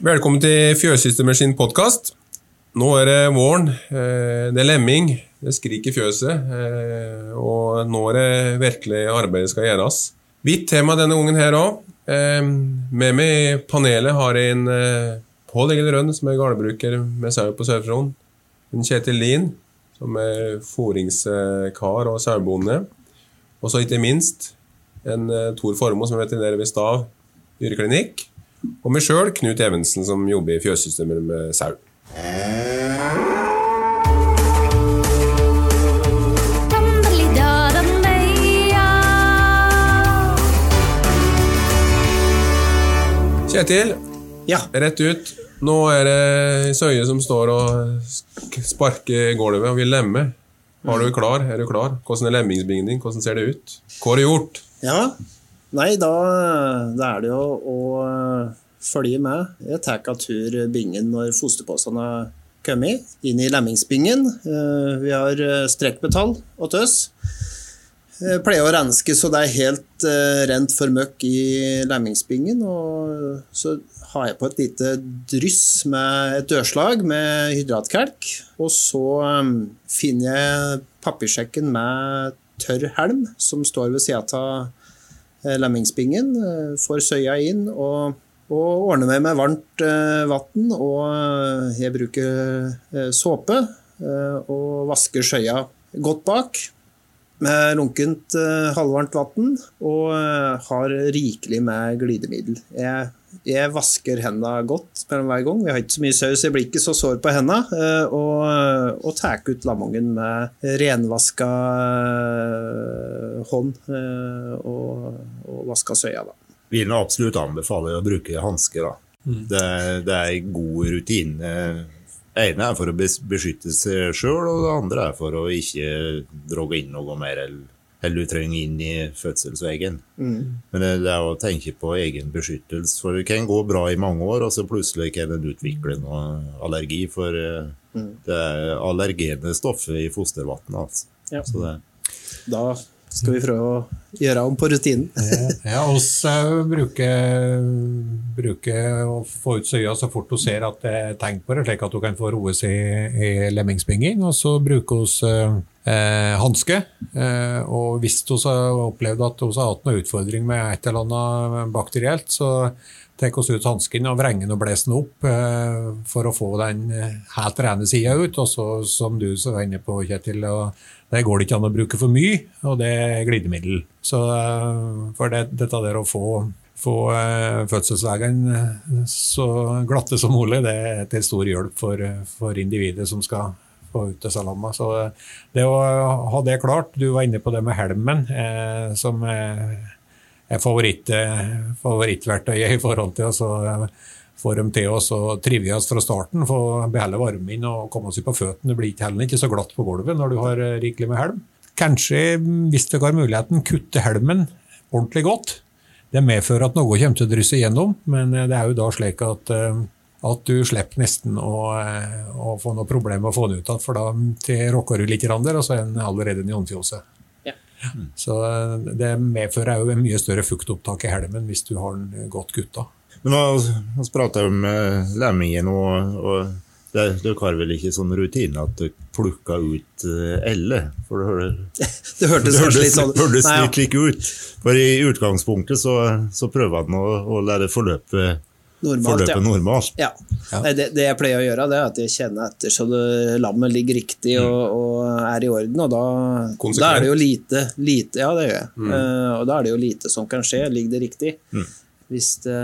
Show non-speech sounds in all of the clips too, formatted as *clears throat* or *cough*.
Velkommen til Fjøssystemer sin podkast. Nå er det våren. eh, Det er lemming. Det skriker i fjøset. eh, Og nå er det virkelig arbeidet skal gjøres. Hvitt tema denne gangen her òg. Med meg i panelet har jeg en eh, Pål Egil Rønn, som er gårdbruker med sau på Sør-Fron. En Kjetil Lien, som er foringskar og sauebonde. Og så ikke minst en eh, Tor Formoe, som er veterinær ved Stav dyreklinikk. Og meg sjøl, Knut Evensen, som jobber i fjøssystemer med sau. Kjetil, Ja. rett ut. Nå er det Søye som står og sparker gulvet og vil lemme. Har du klar? Er du klar? Hvordan er lemmingsbingen din? Hvordan ser det ut? Hva har du gjort? ja. Nei, da, da er det jo å øh, følge med. Jeg tar av tur bingen når fosterposene har kommet inn i lemmingsbingen. Eh, Vi har strekkbetall strekkmetall åt oss. Jeg pleier å renske så det er helt eh, rent for møkk i lemmingsbingen. Og så har jeg på et lite dryss med et dørslag med hydratkalk. Og så eh, finner jeg papirsjekken med tørr helm som står ved sida av eh, lemmingsbingen. eh, Får søya inn og, og ordner meg med varmt eh, vann. Og jeg bruker såpe og vasker søya godt bak med lunkent halvvarmt vann og har rikelig med glidemiddel. Jeg, jeg vasker hendene godt mellom hver gang. Vi har ikke så mye saus, jeg blir ikke så sår på hendene. eh, og, og tar ut lamongen med renvaska eh, hånd eh, og, og vaska søya. da. vil absolutt anbefale å bruke hansker. da. Det, det er en god rutine. Det ene er for å beskytte seg sjøl, og det andre er for å ikke dra inn noe mer enn enn du trenger inn i fødselsveggen. Men det, det er å tenke på egen beskyttelse. For det kan gå bra i mange år, og så plutselig kan en utvikle noe allergi. For eh, det er allergene stoffer i fostervannet. Altså. Ja. Så det, Da skal vi prøve å gjøre om på rutinen. *laughs* Ja, oss eh, bruker, bruker å få ut søya så fort hun ser at det er tegn på det, slik at hun kan få roe seg i, i lemmingsbinging. Og så bruker vi eh, hanske. Eh, og hvis hun har opplevd at hun har hatt noen utfordring med et eller annet bakterielt, så tar vi ut hansken og vrenger den og blåser den opp eh, for å få den eh, helt rene sida ut. Og så, som du så var inne på, Kjetil, det går det ikke an å bruke for mye, og det er glidemiddel. Så eh, for det, dette der å få, få eh, fødselsveiene så glatte som mulig, det er til stor hjelp for, for individet som skal få utesalama. Så det å ha det klart, du var inne på det med helmen, eh, som er, er favoritt, eh, favorittverktøyet i forhold til å så, eh, få dem til oss og trives fra starten, få beholde varmen og komme oss på føttene. Det blir heller ikke så glatt på gulvet når du har eh, rikelig med helm. Kanskje, hvis du har muligheten, kutte helmen ordentlig godt. Det medfører at noe kommer til å drysse gjennom, men eh, det er jo da slik at, eh, at du slipper nesten å, eh, å få noe problem med å få den ut igjen, for da råkker du litt der, og så er den allerede i åndfjoset. Ja. Så eh, det medfører jo en mye større fuktopptak i helmen hvis du har den godt gutta. Men nå prater om eh, lemmingen, og, og det, dere har vel ikke sånn rutine at dere plukker ut elle? For det, hører, *laughs* Det hørtes kanskje litt sånn hørtes Nei, ja. litt slik ut. For i utgangspunktet så, så prøver han å, å la det forløpe, Normalt, forløpet ja. normalt. Ja. Nei, det, det jeg pleier å gjøre, det er at jeg kjenner etter så det, lammet ligger riktig og, og er i orden. Og da, da er det jo lite, lite Ja, det gjør jeg. Eh, og da er det jo lite som kan skje. Ligger det riktig? Hvis det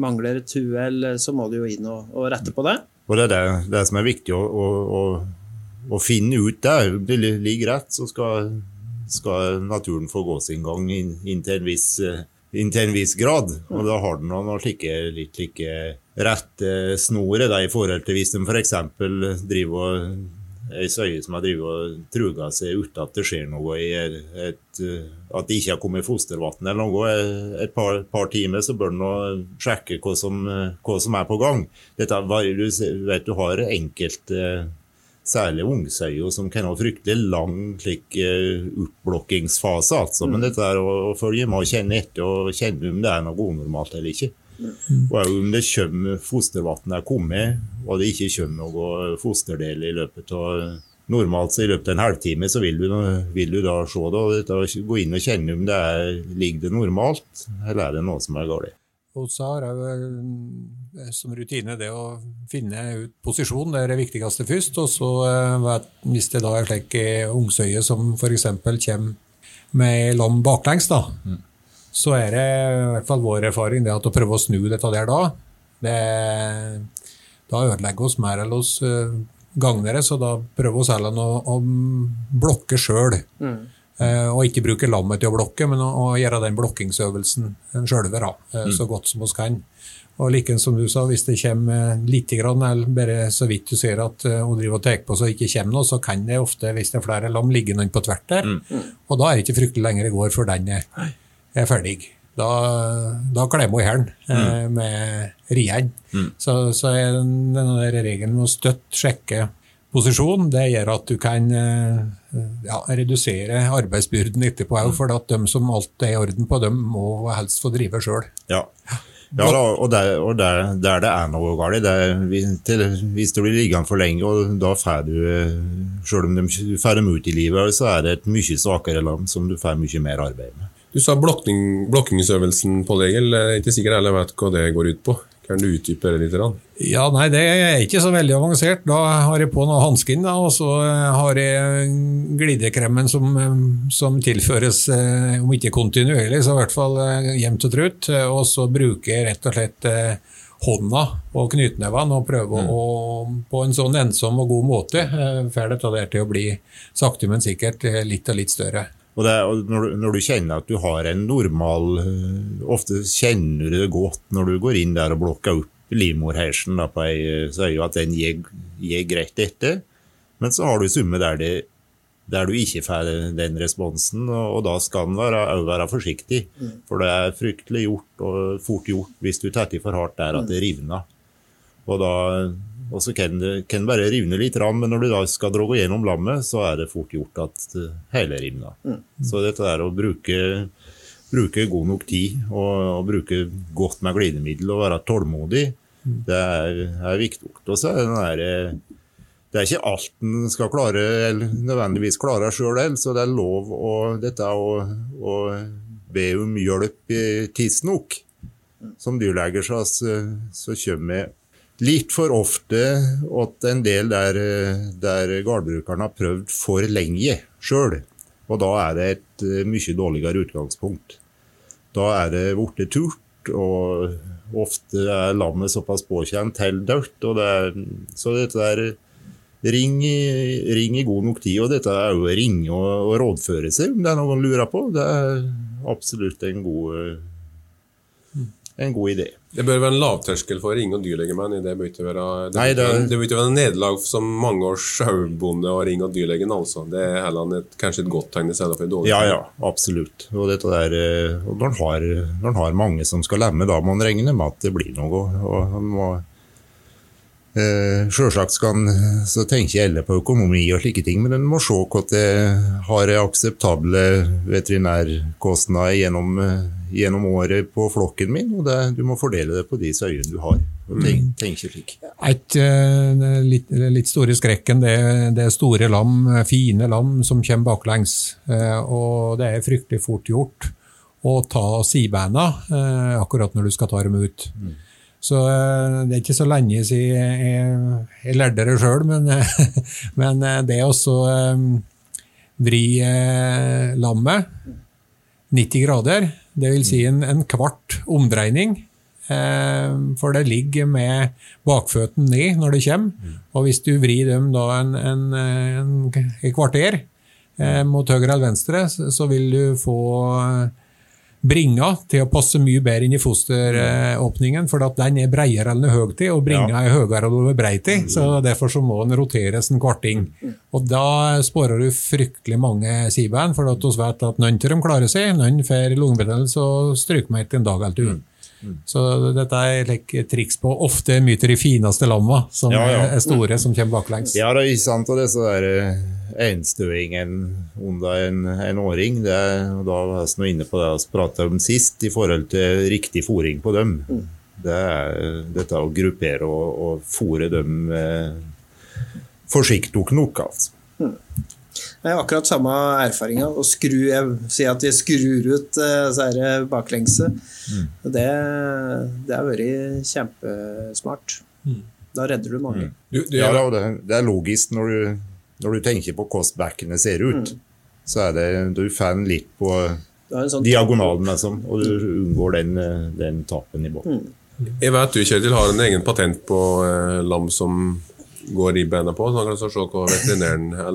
mangler et uhell, så må du jo inn og, og rette på det. Og det er det, det som er viktig å, å, å, finne ut der. Det ligger rett, så skal, skal naturen få gå sin gang inntil inn, en viss, eh, inn til en viss grad. Og da har den noen slike, litt like rette snorer da, i forhold til hvis de f.eks. driver og ei søye som har drevet og truga seg uten at det skjer noe i et, eh, At det ikke har kommet fostervann eller noe eh, et par, par timer, så bør en sjekke hva som, eh, hva som er på gang. Dette, du vet, du har enkelte særlig ungsøyer som kan ha fryktelig lang slik, eh, oppblokkingsfase. Altså. Men dette er å, følge med og kjenne etter og kjenne om det er noe unormalt eller ikke. Og også om det kommer fostervann er kommet, og det ikke kommer noe fosterdel i løpet av Normalt så i løpet av en halvtime så vil du, vil du da se det, og gå inn og kjenne om det er, ligger det normalt, eller er det noe som er galt. Hos har jeg som rutine det å finne ut posisjon, det er det viktigste først. Og så eh, hvis det da er slik ungsøye som f.eks. kommer med lam baklengs, da, mm. så er det i hvert fall vår erfaring det at å prøve å snu dette der da, det, da ødelegger oss mer enn oss uh, gagner det, så da prøver vi heller å, å blokke sjøl. Mm. Uh, og ikke bruke lammet til å blokke, men å, å gjøre den blokkingsøvelsen sjølve uh, mm. så godt som vi kan. Og like som du sa, hvis det kommer litt, eller bare så vidt du ser at hun driver og tar på så ikke kommer noe, så kan det ofte, hvis det er flere lam, ligge noen på tvert der. Mm. Og da er det ikke fryktelig lenger det går før den er, er ferdig. Da, da klemmer hun i hælen eh, mm. med riene. Mm. Så, så er denne regelen med å støtt sjekke posisjon, det gjør at du kan eh, ja, redusere arbeidsbyrden etterpå òg, mm. for at de som alt er i orden på, dem må helst få drive sjøl. Ja. Ja, da, og, der, og der, der, det er noe galt, hvis du blir liggende for lenge, og da får du eh, Selv om de får dem ut i livet, så er det et mye svakere land som du får mye mer arbeid med. Du sa blokking, blokkingsøvelsen på Egil. jeg er ikke sikkert jeg vet hva det går ut på. Kan du utdype det litt? Ja, nei, Det er ikke så veldig avansert. Da har jeg på noe hansken, og så har jeg glidekremen som, som tilføres, eh, om ikke kontinuerlig, så i hvert fall eh, jevnt og trutt. Og så bruker jeg rett og slett eh, hånda og knytnevene og prøver mm. å, på en sånn ensom og god måte få dette til å bli sakte, men sikkert litt og litt større. Og, det, og når, du, når, du, kjenner at du har en normal Ofte kjenner du det godt når du går inn der og blokker opp livmorheisen så er jo at den gir, gir greit etter. Men så har du summer der, det, der du ikke får den responsen, og, og da skal en være, være, forsiktig. Mm. For det er fryktelig gjort og fort gjort hvis du tar i for hardt der at det rivner. Og da og så kan det kan bare rivne litt, men når du da skal dra gjennom lammet, så er det fort gjort at hele rivner. Mm. Så dette er å bruke, bruke god nok tid og, og, bruke godt med glidemiddel og være tålmodig, mm. det er, er viktig. Og så er det der, det er ikke alt en skal klare, eller nødvendigvis klare sjøl, så det er lov å, dette å, å be om hjelp tidsnok. Som dyrlege så, så kommer litt for ofte at en del der, der gårdbrukerne har prøvd for lenge sjøl. Og da er det et eh, mye dårligere utgangspunkt. Da er det blitt turt, og ofte er lammet såpass påkjent til dødt. Det så dette er ring, ring, i god nok tid, og dette er jo å ringe og, og rådføre seg om det er noen lurer på. Det er absolutt en god en god idé. Det bør være en lavterskel for å ringe og dyrlegemenn. Det bør ikke være, det Nei, det, det bør ikke være en nederlag som mange års sauebonde å ringe og dyrlegen. altså. Det er heller et, kanskje et godt tegn i stedet for et dårlig Ja, ja, absolutt. Og, der, eh, og når, en har, har mange som skal lemme, da må en regne med at det blir noe. og man må Eh, Sjølsagt tenker så tenker alle på økonomi og slike ting, men en må se hva det har akseptable veterinærkostnader gjennom, eh, gjennom, året på flokken min, og det, du må fordele det på de øyene du har. tenk, mm. slik. Et, uh, litt, litt, store skrekken det, det, er store lam, fine lam som kommer baklengs, og det er fryktelig fort gjort å ta sidebeina uh, akkurat når du skal ta dem ut. Mm. Så eh, det er ikke så lenge siden jeg, jeg lærte det sjøl, men, *laughs* men, eh, det å eh, vri lammet 90 grader, det vil si en, en kvart omdreining, for det ligger med bakføttene ned når det kommer. Og hvis du vrir dem da en, en, en, en kvarter mot høyre eller venstre, så vil du få bringa til å passe mye bedre inn i fosteråpningen, for at den er bredere enn den er høy til, og bringa ja. er høyere enn den er brei til. så Derfor så må den roteres en kvarting. Og Da spårer du fryktelig mange sibein, for at vi vet at noen av dem klarer seg, noen får lungebetennelse og etter en dag eller to. Så dette er like, triks på ofte myter de fineste lamma som ja, ja. er store, som kommer baklengs. Ja, det er ikke sant. Og det der er enstøingen under en, en åring. Det er, og da var vi inne på det vi pratet om sist, i forhold til riktig fòring på dem. Det er dette å gruppere og, og fòre dem eh, forsiktig nok. altså. Det er akkurat samme erfaringa. Å skru, jeg sier at vi skrur ut disse baklengse. Mm. det. Det, det har vært kjempesmart. Da redder du mange. Du, du, Ja, det, det er logisk når du, når du tenker på hvordan backene ser ut. Så er det, du får den litt på har sånn diagonalen, liksom, og du unngår den, eh, den tapen i båten. Jeg vet du, Kjetil, har en egen patent på eh, lam som går ribbeina på, sånn at kan se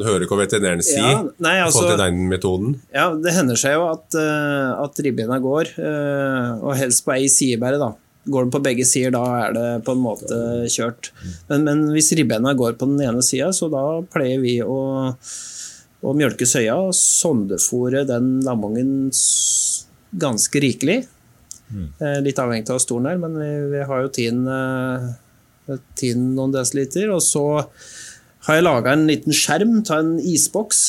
hører hva veterinæren sier? Ja, nei, altså, til den metoden. Ja, det hender seg jo at, eh, at ribbeina går, eh, og helst på ei side bare, da. Går den på begge sider, da er det på en måte kjørt. Men, men hvis ribbeina går på den ene sida, så da pleier vi å, å mjølke søya og sondefòre den lamungen ganske rikelig. Mm. Eh, litt avhengig av hvor stor den er, men vi, vi har jo tiden 10 noen desiliter. Og så har jeg laga en liten skjerm av en isboks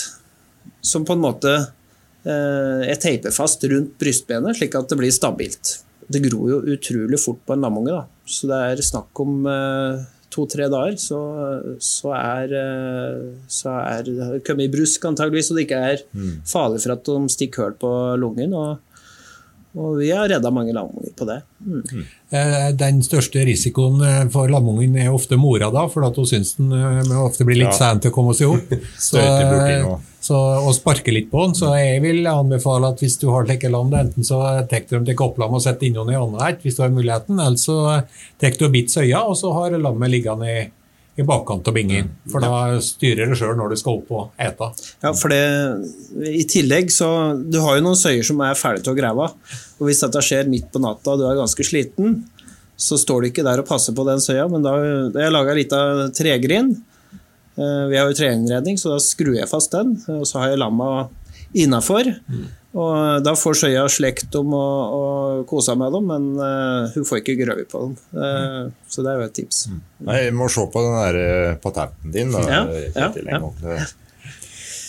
som på en måte eh, jeg teiper fast rundt brystbenet, slik at det blir stabilt. Det gror jo utrolig fort på en lamunge, da. så det er snakk om eh, to-tre dager, så, så er, eh, så er det kommet i brusk antageligvis, og det ikke er mm. farlig for at de stikker hull på lungen. og og vi har redda mange lamunger på det. Mm. Eh, Den største risikoen eh, for lamungen er ofte mora, da, for at hun syns den eh, ofte blir litt Ja. sen til å komme seg opp. *laughs* Så, så, og sparke litt på den. Så jeg vil anbefale at hvis du har slike lam, enten så tar du dem til kopplam og setter inn noen i ett, hvis du har muligheten, eller så tar du og biter søya, og så har lammet liggende i, i bakkant av bingen. For da styrer det sjøl når du skal opp og ete. Ja, for det, I tillegg så Du har jo noen søyer som er ferdige til å grave. Og hvis dette skjer midt på natta og du er ganske sliten, så står du ikke der og passer på den søya, men da har jeg laga ei lita tregrind. Eh, Vi har jo treinnredning, så da skrur jeg fast den, og så har jeg lamma innafor. Og da får søya slekt om å, å kose med dem, men uh, hun får ikke grøye på dem. Eh, så det er jo et tips. Nei, Vi må se på den der eh, patenten din. Da, Ja, ja, ja,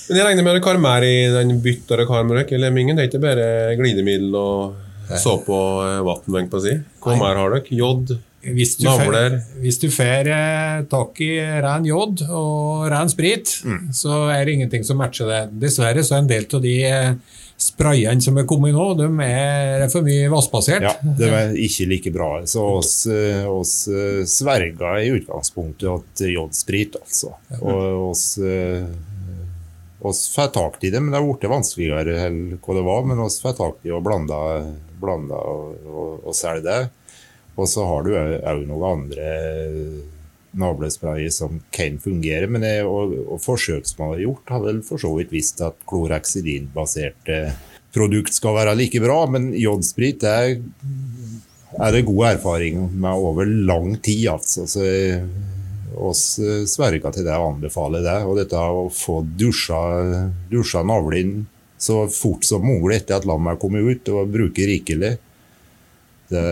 Men jeg regner med det dere har mer i den byttere dere har med dere? Lemmingen, Det er ikke bare glidemiddel og såpe og eh, vann, på å si. Hva mer har dere? Jod? Hvis du, Navler. hvis du får eh, tak i ren jod og ren sprit, så er det ingenting som matcher det. Dessverre så er en del av de eh, sprayene som er kommet nå, de er for mye vassbasert. Ja, det var ikke like bra. Så oss, eh, oss eh, sverga i utgangspunktet til jodsprit, altså. Og oss, eh, oss får tak i det, men det har blitt vanskeligere enn hva det var. Men oss får tak i å blande, blande og, og, og selge det. Og så har du òg noen andre navlespray som kan fungere. Men det, og, og forsøk som har gjort, har vel for så vidt visst at kloraksidinbaserte produkt skal være like bra, men jodsprit er, er det god erfaring med over lang tid. altså. Så oss sverger til det og anbefaler det. Og dette å få dusja, dusja navlen så fort som mulig etter at lammet er kommet ut, og bruke rikelig, det,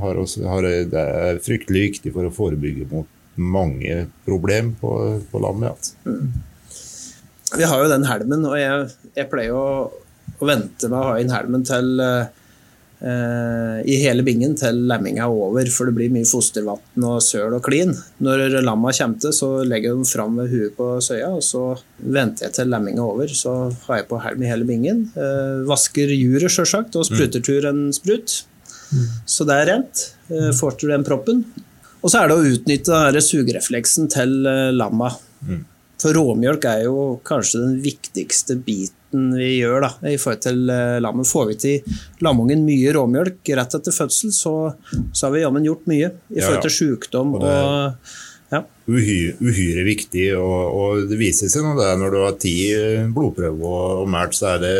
har også, har, det er fryktelig viktig for å forebygge mot mange problem på, på lammet. Altså. Vi har jo den helmen, og jeg, jeg pleier å, å vente med å ha inn helmen til eh, i hele bingen til lemminga er over, for det blir mye fostervann og søl og klin. Når lamma kommer til, så legger jeg dem fram ved huet på søya, og så venter jeg til lemminga er over. Så har jeg på helm i hele bingen. Eh, vasker juret, sjølsagt, og spruter tur en sprut. Så det er rent. Eh, får til den proppen. Og så er det å utnytte denne sugerefleksen til eh, lamma. For råmjølk er jo kanskje den viktigste biten vi gjør da, i forhold til eh, lammet. Får vi til lamungen mye råmjølk rett etter fødsel, så, så har vi jammen gjort mye i forhold til sykdom Og og, ja. uhyre, uhyre viktig. Og, og det viser seg når, det når du har ti blodprøver og, og mælt, så er det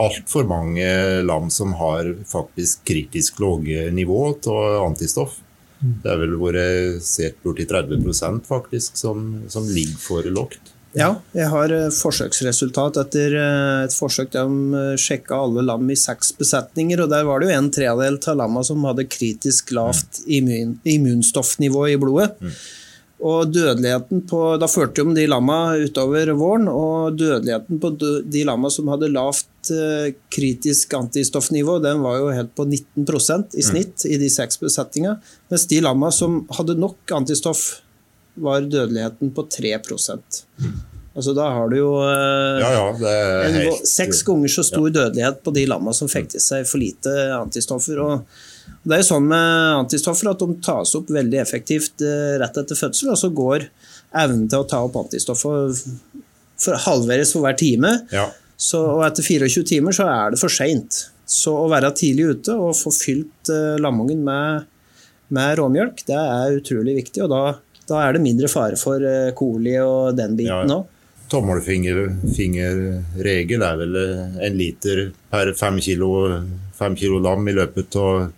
altfor mange lam som har faktisk kritisk lave nivå av antistoff. Det er vel vært borti 30% faktisk som, som ligger for lågt. Ja, jeg har eh, forsøksresultat etter eh, et forsøk der de sjekka alle lam i seks besetninger, og der var det jo en tredel av lamma som hadde kritisk lavt immun, immunstoffnivå i blodet. Og dødeligheten på Da førte de lamma utover våren, og dødeligheten på de lamma som hadde lavt eh, kritisk antistoffnivå den var jo helt på 19% i snitt i de seks besetningene. Mens de lamma som hadde nok antistoff, var dødeligheten på 3 mm. Altså Da har du jo eh, Ja, ja, det en, helt seks ganger så stor dødelighet på de lamma som fikk i seg for lite antistoffer. og det er jo sånn med antistoffer at de tas opp veldig effektivt eh, rett etter fødsel, og så går evnen til å ta opp antistoffer for halveres for hver time. Ja. Så, og etter 24 timer så er det for seint. Så å være tidlig ute og få fylt uh, lamungen med, med råmjølk, det er utrolig viktig. Og da, da er det mindre fare for uh, coli og den biten Ja. Tommelfingerregel er vel eh, en liter per fem kilo, fem kilo lam i løpet av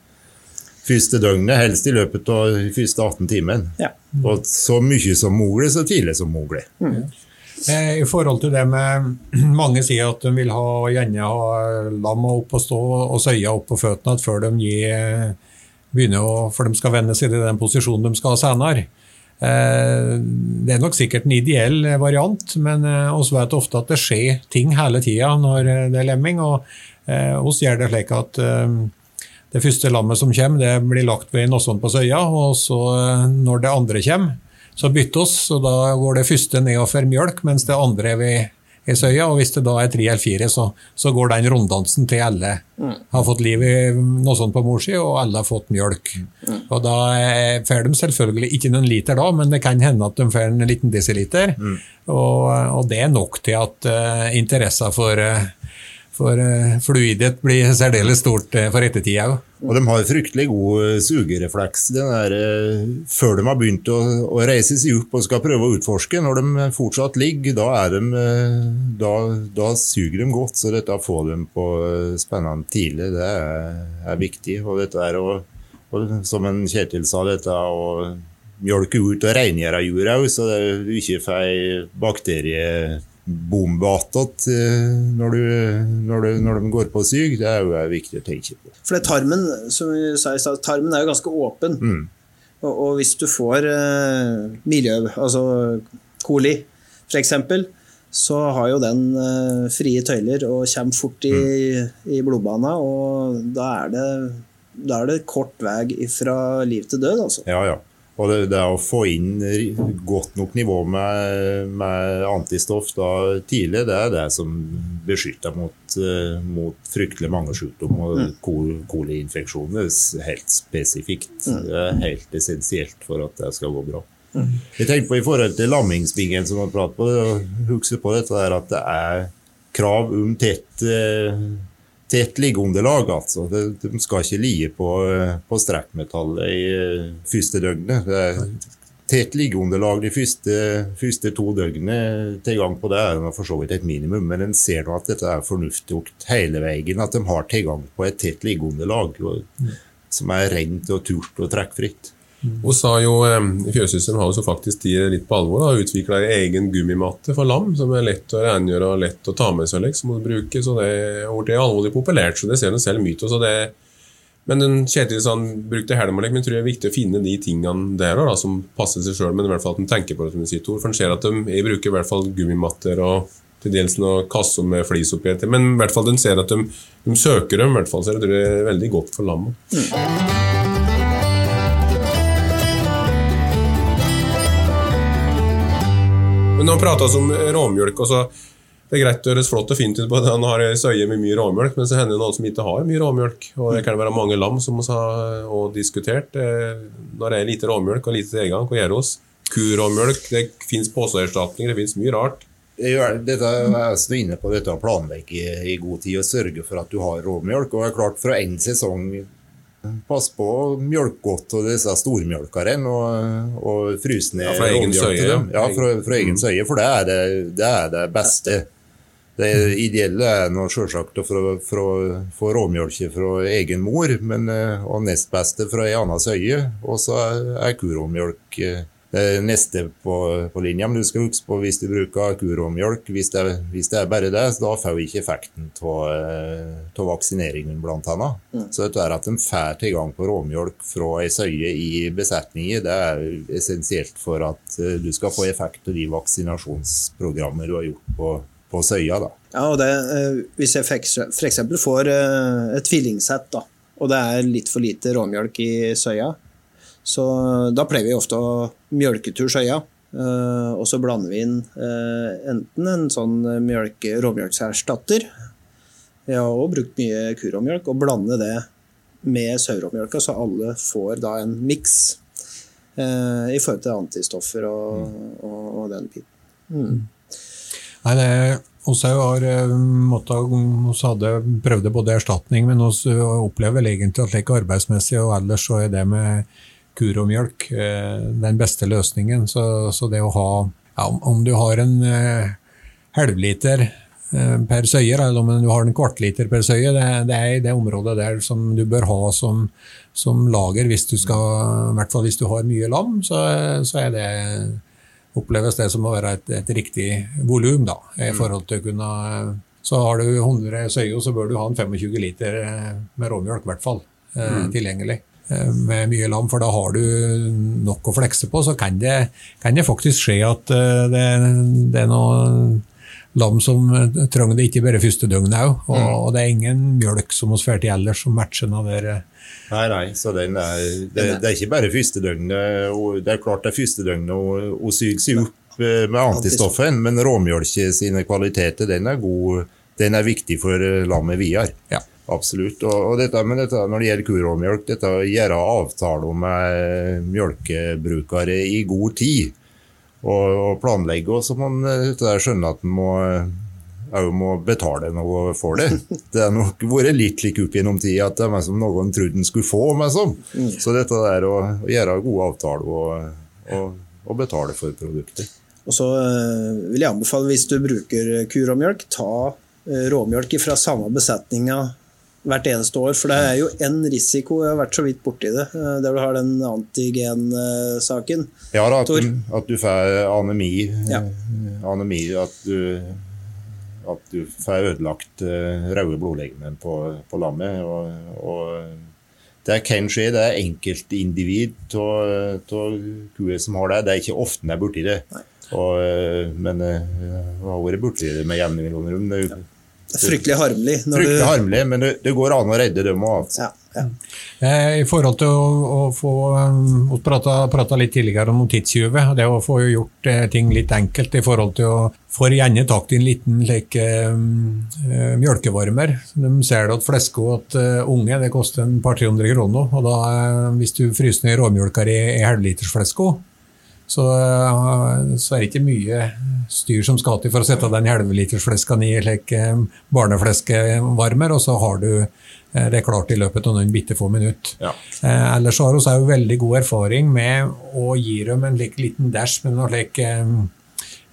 første døgnet, helst i løpet av første 18 timen. Ja. Og så mye som mulig, så tidlig som mulig. Eh, I forhold til det med *clears throat* Mange sier at de vil ha, gjerne ha lamma opp og stå og søya opp på føttene før de gir, begynner å, for de skal vende seg til den posisjonen de skal ha senere. Eh, Det er nok sikkert en ideell variant, men vi vet ofte at det skjer ting hele tida når det er lemming. og oss gjør det slik at eh, det første lammet som kommer, det blir lagt ved Nosson på Søya, og så eh, når det andre kommer, så bytter oss, og da går det første ned og får mjølk, mens det andre er ved i Søya, og hvis det da er tre eller fire, så, så går den runddansen til alle har fått liv i noe sånt på mors side, og alle har fått mjølk. Og da får de selvfølgelig ikke noen liter da, men det kan hende at de får en liten desiliter, og, og det er nok til at uh, interessa for uh, for uh, fluidet blir særdeles stort uh, for ettertida òg. Og de har fryktelig god eh, sugerefleks der, eh, før de har begynt å, å reise seg opp og skal prøve å utforske. Når de fortsatt ligger, da, de, eh, da, da suger de godt. Så dette å få dem på eh, spennende tidlig, det er, er viktig. Og dette er å, som en Kjetil sa, dette å mjølke ut og rengjøre jorda òg, så er ikke får bakteriebombe attåt eh, når, når, når de går på syk. Det er jo viktig å tenke på. For det tarmen, som vi sa i stad, tarmen er jo ganske åpen. Og, og hvis du får eh, miljø, altså coli f.eks., så har jo den eh, frie tøyler og kommer fort i, i blodbana, og da er, det, da er det kort vei fra liv til død, altså. Ja, ja. Og det, det å få inn godt nok nivå med, med antistoff da tidlig, det er det som beskytter mot, eh, mot fryktelig mange sykdommer og kol- koliinfeksjoner helt spesifikt. Det er helt essensielt for at det skal gå bra. Jeg tenkte på I forhold til lammingsbingen som vi pratet på, husk på dette der at det er krav om tett eh, tett liggeunderlag, altså. De, de skal ikke ligge på, eh, på strekkmetallet i eh, første døgnet. Det er tett liggeunderlag de første, første to døgnene. Tilgang på det er for så vidt et minimum, men en ser nå at dette er fornuftig hele veien. At de har tilgang på et tett liggeunderlag og- som er rent og turt og trekkfritt. Hun sa jo Fjøssystemet har jo faktisk de litt på alvor og utvikla egen gummimatte for lam, som er lett å rengjøre og lett å ta med seg, liksom, og bruke. Så det er alvorlig populært, så det ser hun selv mye så det men den Kjetil brukte helmelek, men jeg tror det er viktig å finne de tingene der da, som passer seg sjøl, men i hvert fall at en tenker på det som sier, Tor. For en ser at de jeg bruker i hvert fall gummimatter og til dels noen kasser med flis oppi men i hvert fall den ser at de, de søker dem, i hvert fall, så jeg tror det er veldig godt for lammet. Men han prata om råmjølk. og så Det er greit å høres flott og fint ut på at han har ei søye med mye råmjølk, men så hender det noen som ikke har mye råmjølk. Og det kan være mange lam som vi har diskutert. Eh, Når det er lite råmjølk og lite tilgang, hva gjør vi? Kuråmjølk, det fins påseerstatninger, det fins mye rart. Dette er jeg så inne på dette å planlegge i god tid og sørge for at du har råmjølk. Og det er klart, fra en sesong Pass på å mjølke godt av disse stormjølkerne og, og fryse ned Ja, fra egen søye, ja. Fra, fra egen søye, for det er det, det, er det beste. Det ideelle er nå selvsagt å få- råmjølke fra egen mor, men, eh, og nest beste fra ei anna søye. Og så er, kuråmjølk eh, neste på, på linja. Men du skal huske på hvis du bruker Kuromjølk, hvis, det hvis det er bare det, så da får vi ikke effekten av vaksineringen, blant annet. Så dette er at de får tilgang på råmjølk fra ei søye i besetninger, det er essensielt for at eh, du skal få effekt av de vaksinasjonsprogrammer du har gjort på, på søya. da. Ja, og det, eh, Hvis jeg f.eks. får eh, et tvillingsett, da, og det er litt for lite råmjølk i søya, så da pleier vi ofte å mjølketur søya. eh, Og så blander vi inn eh, enten en sånn mjølke, råmjølkserstatter Vi har også brukt mye kuråmjølk, og blande det med sauråmjølka, så alle får da en miks eh, i forhold til antistoffer og, og, og den biten. Nei, det oss har eh, oss hadde prøvd både erstatning, men vi opplever vel egentlig at like arbeidsmessig og ellers så er det med kur og mjølk eh, den beste løsningen. Så, så det å ha ja, om, du har en eh, halvliter eh, per søyer, eller om du har en kvartliter per søye, det, det er i det området der som du bør ha som, som lager hvis du skal, i hvert fall hvis du har mye lam, så, så er det oppleves det som å være et, et riktig volum, da, i forhold til å kunne Så har du 100 søyer, så bør du ha en 25 liter med råmjølk, i hvert fall, mm. tilgjengelig. Eh, Med mye lam, for da har du nok å flekse på. Så kan det, kan det faktisk skje at eh, det, det er noe lam som eh, trenger det ikke bare første døgnet òg. Og, og det er ingen mjølk som vi får til ellers som matcher noe der. Nei, nei, så den er, det, det er ikke bare første døgnet. Det er klart det er første døgnet å- å seg opp med antistoffen, men råmjølke sine kvaliteter den er god, den er viktig for lammet videre. Ja. Absolutt. Og, dette, men dette, når det gjelder kuråmjølk, dette å gjøre avtaler med mjølkebrukere i god tid og, og planlegge, og så må man eh, skjønne at man må òg må betale noe for det. *laughs* Det har nok vært litt slik opp gjennom tid at det er som noen trodde en skulle få. meg som. Så dette der å, å gjøre gode avtaler og, og, og betale for produkter. Og så eh, vil jeg anbefale, hvis du bruker Kuromjølk, ta eh, råmjølk fra samme besetninga hvert eneste år. For det er jo en risiko, jeg har vært så vidt borti det, eh, der du har den antigensaken. Ja da, at, du, at du får anemi, Ja. eh, anemi at du, at du får ødelagt eh, røde blodlegemer på, på lammet. Og, og det kan skje, det er enkeltindivid av kuer som har det. Det er ikke ofte de er borti det. Og, eh, men jeg har vært borti det med jevne mellomrom. Fryktelig harmelig. Når fryktelig du, harmelig, men det, det går an å redde dem òg. ja, ja. Eh, I forhold til å, å få Vi prata litt tidligere om tidstyver. Det å få gjort eh, ting litt enkelt i forhold til å få gjerne tak i en liten like, um, eh, mjølkevarmer. De ser at flesko at uh, unge det koster en par-tre hundre kroner. og da, eh, Hvis du fryser ned råmjølka i, i halvlitersflesko, så, eh, så er det ikke mye styr som skal til for å sette den halvlitersfleska i slik barnefleskevarmer, og så har du eh, det klart i løpet av noen bitte få minutter. Ja. Eh, ellers har vi òg veldig god erfaring med å gi dem en like, liten dash med noe slik eh,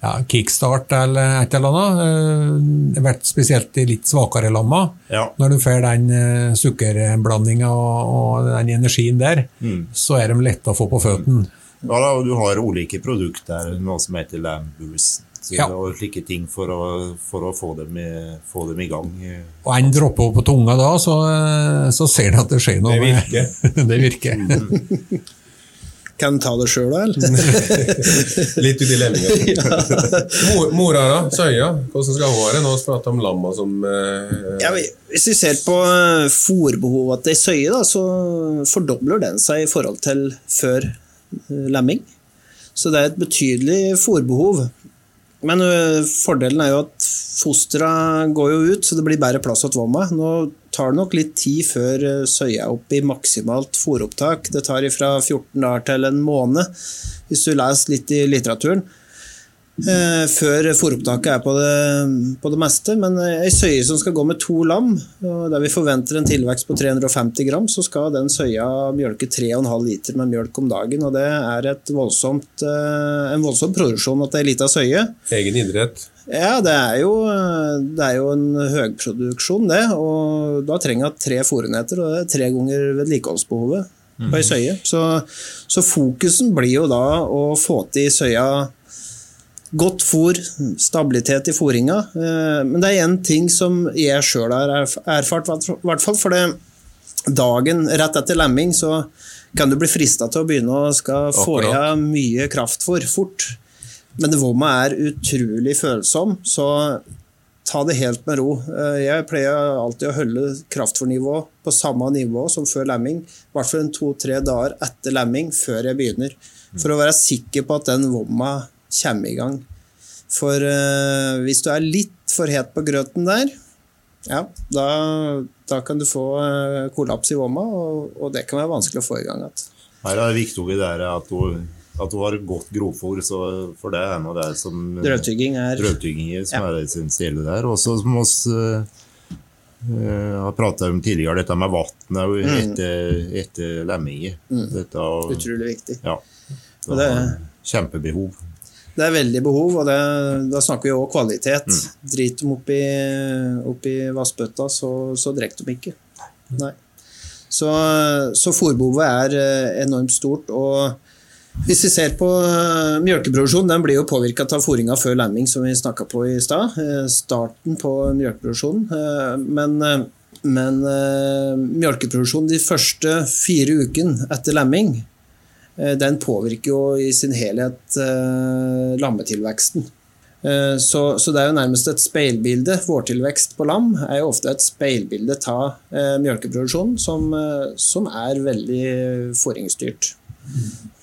ja, kickstart eller et eller annet. Eh, vært spesielt i litt svakere lamma. Ja. Når du får den eh, sukkerblandinga og, og den energien der, så er de lette å få på føttene. Ja, da, og du har ulike produkter, noe som heter Lambus. Ja. og slike ting for å, for å få, dem i, få dem i gang. Og en dropper på tunga da, så, eh, så ser du at det skjer noe. Det virker. *laughs* det virker. Kan du ta det sjøl, da? eller? *laughs* Litt uti lemminga. *laughs* Mor, mora, da? Søya? Hvordan skal hun være? Nå prater vi om lamma som eh, Ja, hvis vi ser på eh, fôrbehovet til ei søye, da, så fordobler den seg i forhold til før lemming. Så det er et betydelig fôrbehov. Men fordelen er jo at fostra går jo ut, så det blir bedre plass til vomma. Nå tar det nok litt tid før ø, søya er oppe i maksimalt fôropptak. Det tar fra 14 dager til en måned, hvis du leser litt i litteraturen. Eh, før fôropptaket er på det, på det meste. Men eh, ei søye som skal gå med to lam, og der vi forventer en tilvekst på 350 gram, så skal den søya mjølke 3,5 liter med mjølk om dagen. og Det er et voldsomt, eh, en voldsom produksjon at det er ei lita søye. egen idrett? Ja, det er, jo, det er jo en høgproduksjon, det. Og da trenger jeg tre fôrenheter, og det er tre ganger vedlikeholdsbehovet på ei søye. Så, så fokusen blir jo da å få til søya Godt fôr, stabilitet i fôringa. Eh, Men det er én ting som jeg sjøl har erfart, i hvert fall. For det dagen rett etter lemming så kan du bli frista til å begynne å skal få i deg mye kraftfôr fort. Men vomma er utrolig følsom, så ta det helt med ro. Eh, jeg pleier alltid å holde kraftfôrnivået på samme nivå som før lemming. I hvert fall to-tre dager etter lemming, før jeg begynner. For å være sikker på at den vomma kommer i gang. For uh, hvis du er litt for het på grøten der, ja, da, da kan du få uh, kollaps i vomma, og, og, det kan være vanskelig å få i gang igjen. Her er det viktig at du at du har godt grovfôr, for det er noe det som Drøvtygging er Drøvtygging som ja. er essensielle der. Også som oss uh, uh, har prata om tidligere, dette med vann mm. etter, etter lemminger. Mm. Utrolig viktig. Ja. Det er kjempebehov. Det er veldig behov, og det, da snakker vi òg kvalitet. Mm. Driter de oppi, oppi vassbøtta, så, så drikker de ikke. Nei. Så, så fôrbehovet er eh, enormt stort. og hvis vi ser på Mjølkeproduksjonen mjølkeproduksjon, den blir jo påvirka av fôringa før lemming, som vi snakka på i stad. Uh, starten på mjølkeproduksjonen. Men, men mjølkeproduksjonen de første fire ukene etter lemming, den påvirker jo i sin helhet lammetilveksten. Så, så, det er jo nærmest et speilbilde. Vårtilvekst på lam er jo ofte et speilbilde av mjølkeproduksjonen, som, som er veldig fôringsstyrt.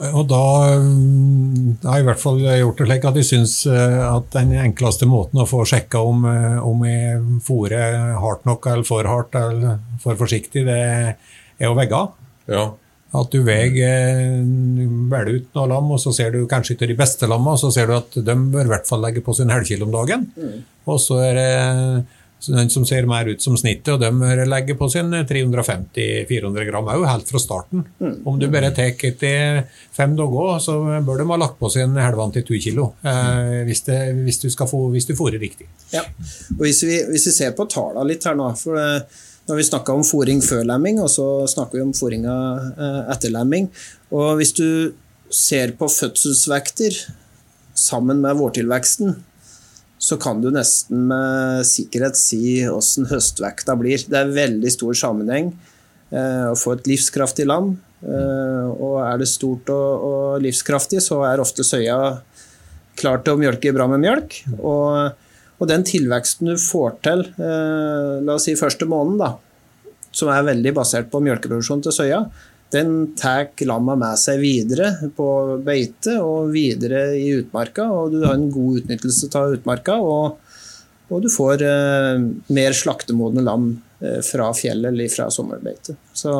Og da mm, har jeg i hvert fall gjort det slik at jeg syns eh, at den enkleste måten å få sjekka om, eh, om jeg fôrer hardt nok eller for hardt eller for forsiktig, det er å vegge. av. Ja. At du veier velger ut noen lam, og så ser du kanskje ikke de beste lammene, og så ser du at de bør i hvert fall legge på sin halvkilo om dagen. Mm. Og så er det den som ser mer ut som snittet, og de bør legge på sin 350-400 gram òg, helt fra starten. Mm. Om du bare tar etter fem dager, så bør de ha lagt på sin halvannet til to kilo. Eh, hvis, det, hvis, du skal få, hvis du fôrer riktig. Ja, og hvis vi, hvis vi ser på tallene litt her nå for det, Nå har vi snakka om fòring før lemming, og så snakker vi om fôringa eh, etter lemming. Og hvis du ser på fødselsvekter sammen med vårtilveksten, så kan du nesten med sikkerhet si åssen høstvekta blir. Det er veldig stor sammenheng eh, å få et livskraftig lam. Eh, og er det stort og, livskraftig, så er ofte søya klar til å mjølke bra med mjølk. Og, og den tilveksten du får til, eh, la oss si første måneden, da, som er veldig basert på mjølkeproduksjon til søya, den tar lamma med seg videre på beite og videre i utmarka. og Du har en god utnyttelse av utmarka, og, og du får eh, mer slaktemodne lam eh, fra fjellet eller fra sommerbeite. Så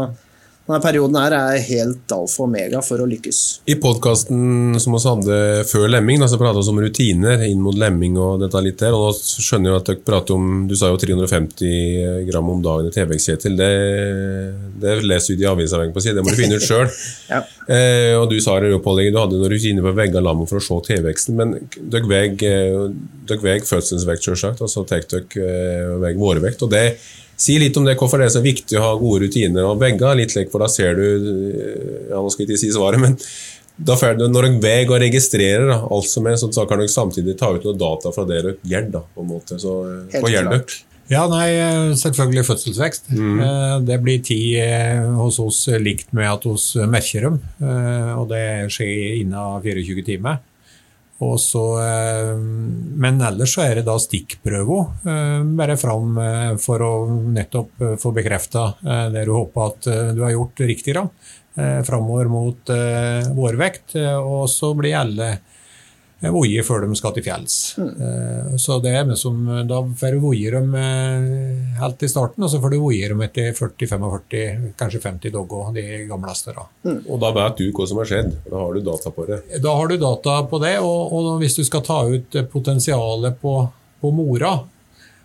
denne perioden her er helt alfa og omega for å lykkes. I podkasten som vi hadde før lemming, da, så pratet vi om rutiner inn mot lemming. og dette litt der, og nå skjønner jeg at dere prater om Du sa jo 350 gram om dagen i TV-Kjetil. Det, det leser du i avisa på siden, det må du finne ut sjøl. *laughs* ja. eh, og du sa det jo, Pålegg, du hadde noen rutiner på veggene vegge lammet for å se tilveksten, men dere veier eh, fødselsvekt, selvsagt, og så tar dere eh, vårvekt. og det Si litt om det, hvorfor det er så viktig å ha gode rutiner. og begge litt lek, for da ser du ja, nå skal jeg ikke si svaret, men da får du, Når dere veier og registrerer da, alt som er, så, kan dere samtidig ta ut noe data fra det dere gjør. da, på en måte. Så hva gjør dere? Ja, nei, selvfølgelig fødselsvekst. Mm. Eh, det blir tid eh, hos oss likt med at hos merker dem, eh, og det skjer innen 24 timer. Så, eh, men ellers så er det da stikkprøver, eh, bare fram eh, for å nettopp få bekrefta det du håper at du har gjort riktig, da, framover mot vårvekt. Og så blir alle voie før de skal til fjells. Mm. Så det er som, Da får du voie dem eh, helt i starten, og så får du voie dem etter 40-45, kanskje 50 dogger, de gamleste. da. Mm. Og da vet du hva som har skjedd? Da har du data på det? Da har du data på det, og, og hvis du skal ta ut potensialet på, på mora,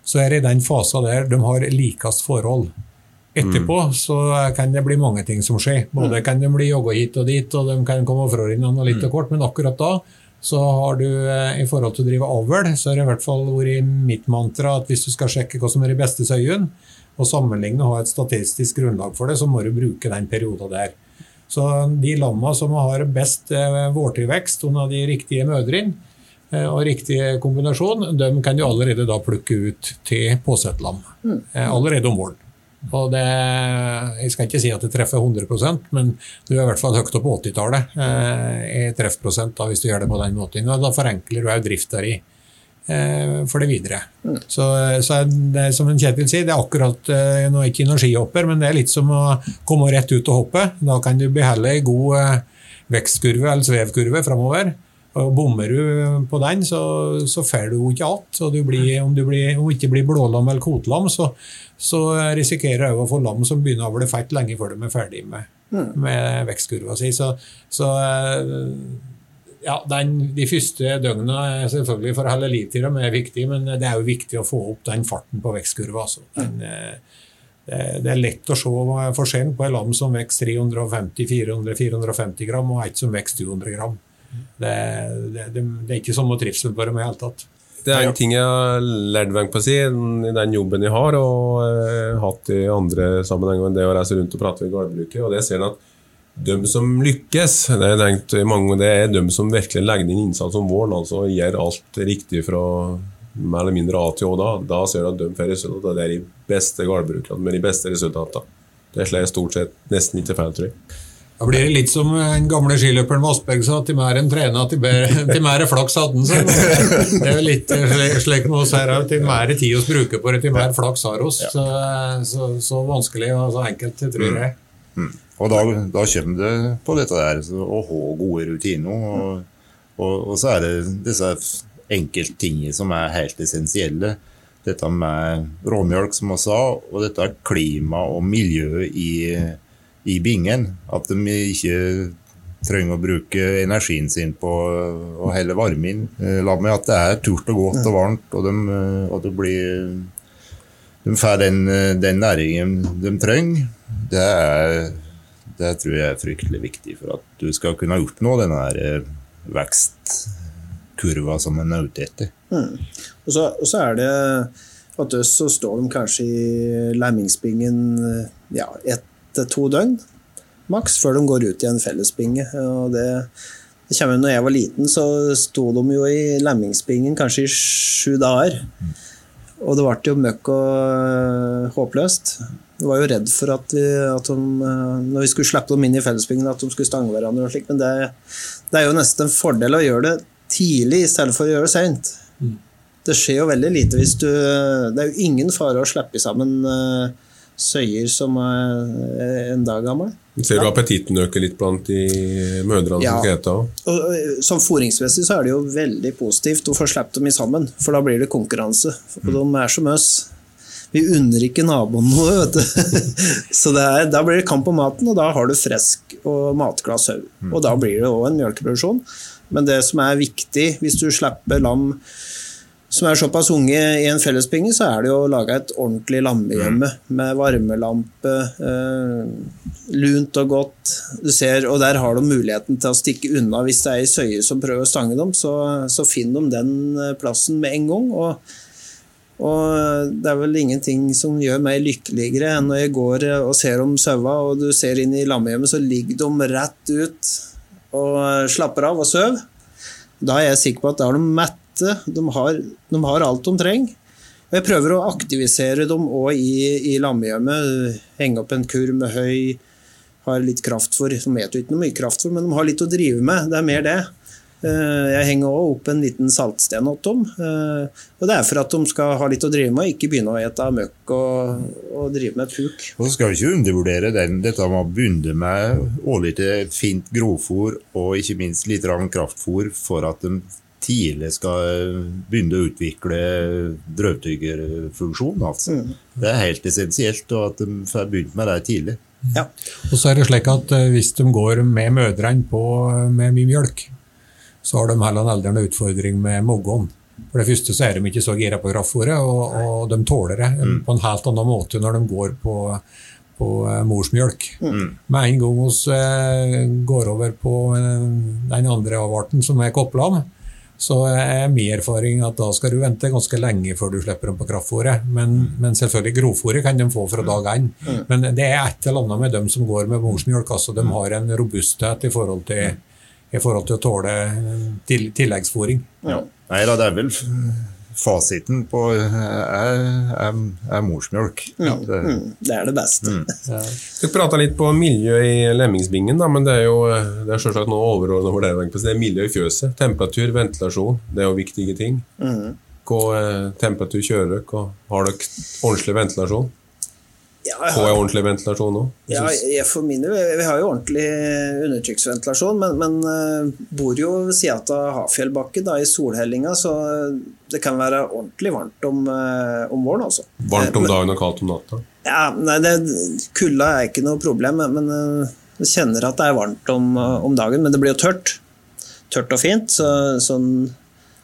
så er det i den fasen der de har likest forhold. Etterpå mm. så kan det bli mange ting som skjer. Både mm. kan de bli jogga hit og dit, og de kan komme fra hverandre litt og kort, men akkurat da så har du eh, i forhold til å drive avl, så har det i hvert fall vært mitt mantra at hvis du skal sjekke hva som er de beste søyene, og sammenligne og ha et statistisk grunnlag for det, så må du bruke den perioden der. Så de lamma som har best vårtilvekst, vårtilvekst under de riktige mødrene, eh, og riktig kombinasjon, de kan du allerede da plukke ut til påsettlam. Mm. Allerede om våren. Og det, jeg skal ikke si at det treffer 100% men du er i hvert fall høyt opp på 80-tallet eh, i treffprosent da, hvis du gjør det på den måten. Og da forenkler du òg drifta di eh, for det videre. Så, så er det som Kjetil sier, det er akkurat eh, Nå er jeg ikke noen skihopper, men det er litt som å komme rett ut og hoppe. Da kan du beholde ei god eh, vekstkurve eller svevkurve framover. Og Bommer du på den, så, så får du jo ikke alt. Og om du ikke blir blålam eller kotlam, så, så risikerer jeg å få lam som begynner å bli fett lenge før de er ferdig med, med vekstkurva si. Så, så eh, ja, den, De første er selvfølgelig for hele dem er viktig, men det er jo viktig å få opp den farten på vekstkurva. Altså. Den, eh, det, er lett å se forskjellen på en lam som vokser 350-400-450 gram, og et som vokser 200 gram. Det, det, det, det er ikke samme trivsel på dem i det hele tatt. Det er en ting jeg har lært meg på å si i den jobben jeg har, og uh, hatt i andre sammenhenger enn det å reise rundt og prate med gårdbruket. Og det ser en at de som lykkes, det er, tenkt, mange, det er de som virkelig legger inn innsats om våren, altså gjør alt riktig fra mer eller mindre A til Å. Da, da ser du at de får resultater. Det er de beste gårdbrukerne med de beste resultatene. Det slår stort sett nesten ikke feil, tror jeg. Da blir det litt som den gamle skiløperen Vassberg sa, til mer en trener, til, *laughs* til mer flaks hadde han seg. *laughs* Det er litt slik med oss her, til mer tid vi bruker på det, til mer flaks har oss. Så, så, så, vanskelig og så enkelt, tror jeg. Mm. Og da, da, kommer det på dette der, å ha gode rutiner. Og, og, og, så er det disse enkelttingene som er helt essensielle. Dette med råmjølk, som vi sa, og dette klima og miljø i i bingen. At de ikke trenger å bruke energien sin på å helle varme inn. Eh, la meg at det er turt og godt og varmt, og, de, eh, og det blir de får den, eh, den, næringen de trenger. Det, er, det tror jeg er fryktelig viktig for at du skal kunne oppnå denne vekstkurva som en er ute etter. Mm. Og, så, og, så, er det at oss så står de kanskje i lemmingsbingen ja, ett til to døgn maks før de går ut i en fellesbinge. Og det, det kommer når jeg var liten, så sto de jo i lemmingsbingen kanskje i sju dager. Og det ble jo møkk og øh, håpløst. Jeg var jo redd for at, vi, at de, øh, når vi skulle slippe dem inn i fellesbingen, at de skulle stange hverandre. og slik, Men det, det, er jo nesten en fordel å gjøre det tidlig i stedet for å gjøre det seint. Mm. Det skjer jo veldig lite hvis du Det er jo ingen fare å slippe sammen uh, søyer som er en dag gammel. Ser du appetitten øker litt blant de mødrene ja. som skal ete? Som fôringsmessig så er det jo veldig positivt å få sluppet dem i sammen, for da blir det konkurranse. Og mm. de er som oss. Vi unner ikke naboen noe, vet du. *laughs* så er, da blir det kamp om maten, og da har du frisk og matglad sau. Mm. Og da blir det òg en melkeproduksjon. Men det som er viktig hvis du slipper lam som er såpass unge i en fellespinge, så er det jo å lage et ordentlig lammehjemme mm. med varmelampe, eh, lunt og godt. Du ser, og der har de muligheten til å stikke unna hvis det er ei søye som prøver å stange dem. Så, så finner de den eh, plassen med en gang. Og, og, det er vel ingenting som gjør meg lykkeligere enn når jeg går og ser om saua, og du ser inn i lammehjemmet, så ligger de rett ut og slapper av og sover. Da er jeg sikker på at da er de mette lette. De har, de har alt de trenger. Og jeg prøver å aktivisere dem òg i, i lammehjemmet. Henge opp en kurv med høy, har litt kraft for. De vet jo ikke noe mye kraft for, men de har litt å drive med. Det er mer det. Eh, jeg henger òg opp en liten saltsten til dem. Eh, og det er for at de skal ha litt å drive med, og ikke begynne å ete møkk og, og, drive med puk. Og så skal vi ikke undervurdere den, dette med å begynne med å litt fint grovfôr og ikke minst litt kraftfôr for at de tidlig skal begynne å utvikle drøvtyggerfunksjon. Altså. Mm. Det er helt essensielt at de får begynt med det tidlig. Ja. Og så er det slik at eh, Hvis de går med mødrene på med mye mjølk, så har de heller en eldre utfordring med moggen. For det første så er de ikke så gira på kraftfôret, og, og, de tåler det mm. på en helt annen måte når de går på, på eh, morsmjølk. Mm. Med en gang vi eh, går over på den andre avarten, som er koplam, så er min erfaring at da skal du vente ganske lenge før du slipper dem på kraftfôret. Men, mm. men selvfølgelig grovfôret kan de få fra dag én. Mm. Men det er et eller annet med dem som går med morsmjølk. Altså, de har en robusthet i forhold til, i forhold til å tåle til, tilleggsfôring. Ja. Nei da, det er vel fasiten på er, er, er morsmjølk. Ja, det, mm, det, er det beste. Mm. *laughs* Ja. Dere prata litt på miljø i lemmingsbingen, da, men det er jo det er noe overordna for dere. det. er miljø i fjøset. Temperatur, ventilasjon. Det er jo viktige ting. Mm. eh, temperatur kjører dere? Og har dere ordentlig ventilasjon? Ja, har, Får jeg ordentlig ventilasjon nå? ja, jeg for mine, vi har jo ordentlig undertrykksventilasjon, men, men eh, bor jo ved sida av Hafjellbakke, da, i solhellinga, så det kan være ordentlig varmt om, eh, om våren, altså. Varmt om dagen og kaldt om natta? Ja, nei, det, Kulda er ikke noe problem, men eh, jeg kjenner at det er varmt om, eh, om dagen. Men det blir jo tørt. Tørt og fint. Så, sånn,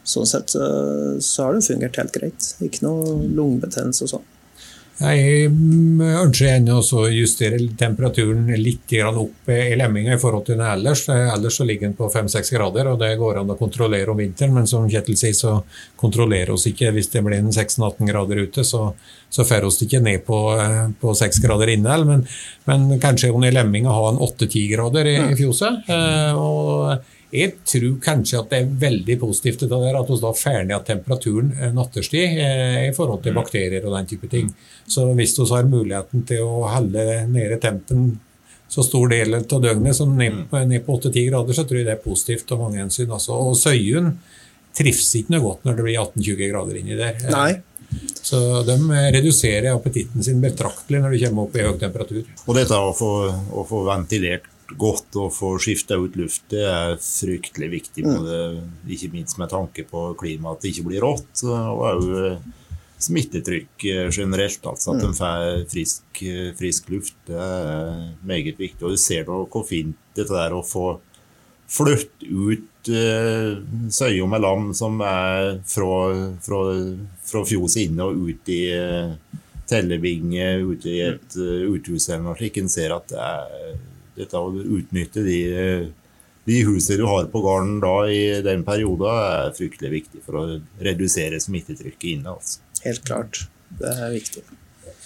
sånn sett så, så har det fungert helt greit. Ikke noe lungebetennelse og sånn. Jeg mm, ønsker gjerne å justere temperaturen litt opp i lemminga i forhold til den ellers. Ellers ligger den på 5-6 grader, og det går an å kontrollere om vinteren. Men som Kjetil sier, så kontrollerer oss ikke hvis det blir en 16-18 grader ute. Så, så får oss ikke ned på, eh, på 6 grader inne. Men, men kanskje i lemminga har en 8-10 grader i, i fjoset. Eh, og jeg tror kanskje at det er veldig positivt det der, at vi da får ned temperaturen eh, natterstid eh, i forhold til bakterier og den type ting. Så hvis vi har muligheten til å holde nede tempen så stor del av døgnet som ned, på- ned på 8-10 grader, så tror jeg det er positivt av mange hensyn. Altså. Og Søyun trives ikke noe godt når det blir 18-20 grader inni der. Eh, Nei. Så de reduserer appetitten sin betraktelig når de kommer opp i høy temperatur. Og dette å få, å få ventilert godt å få skifta ut luft, det er fryktelig viktig. Både, ikke minst med tanke på klimaet, at det ikke blir rått. Og òg smittetrykk eh, generelt. Altså at en får frisk, eh, frisk luft. Det er meget viktig. Og du ser da hvor fint dette er å få flytte ut uh, søyer med lam som er fra, fra, fra fjoset inne og ut i uh, tellebinge, ut i et uh, uthus eller noe slikt. En ser at det er, dette å utnytte de, de husene du har på gården da i den perioden, er fryktelig viktig for å redusere smittetrykket inne. altså. Helt klart. Det er viktig.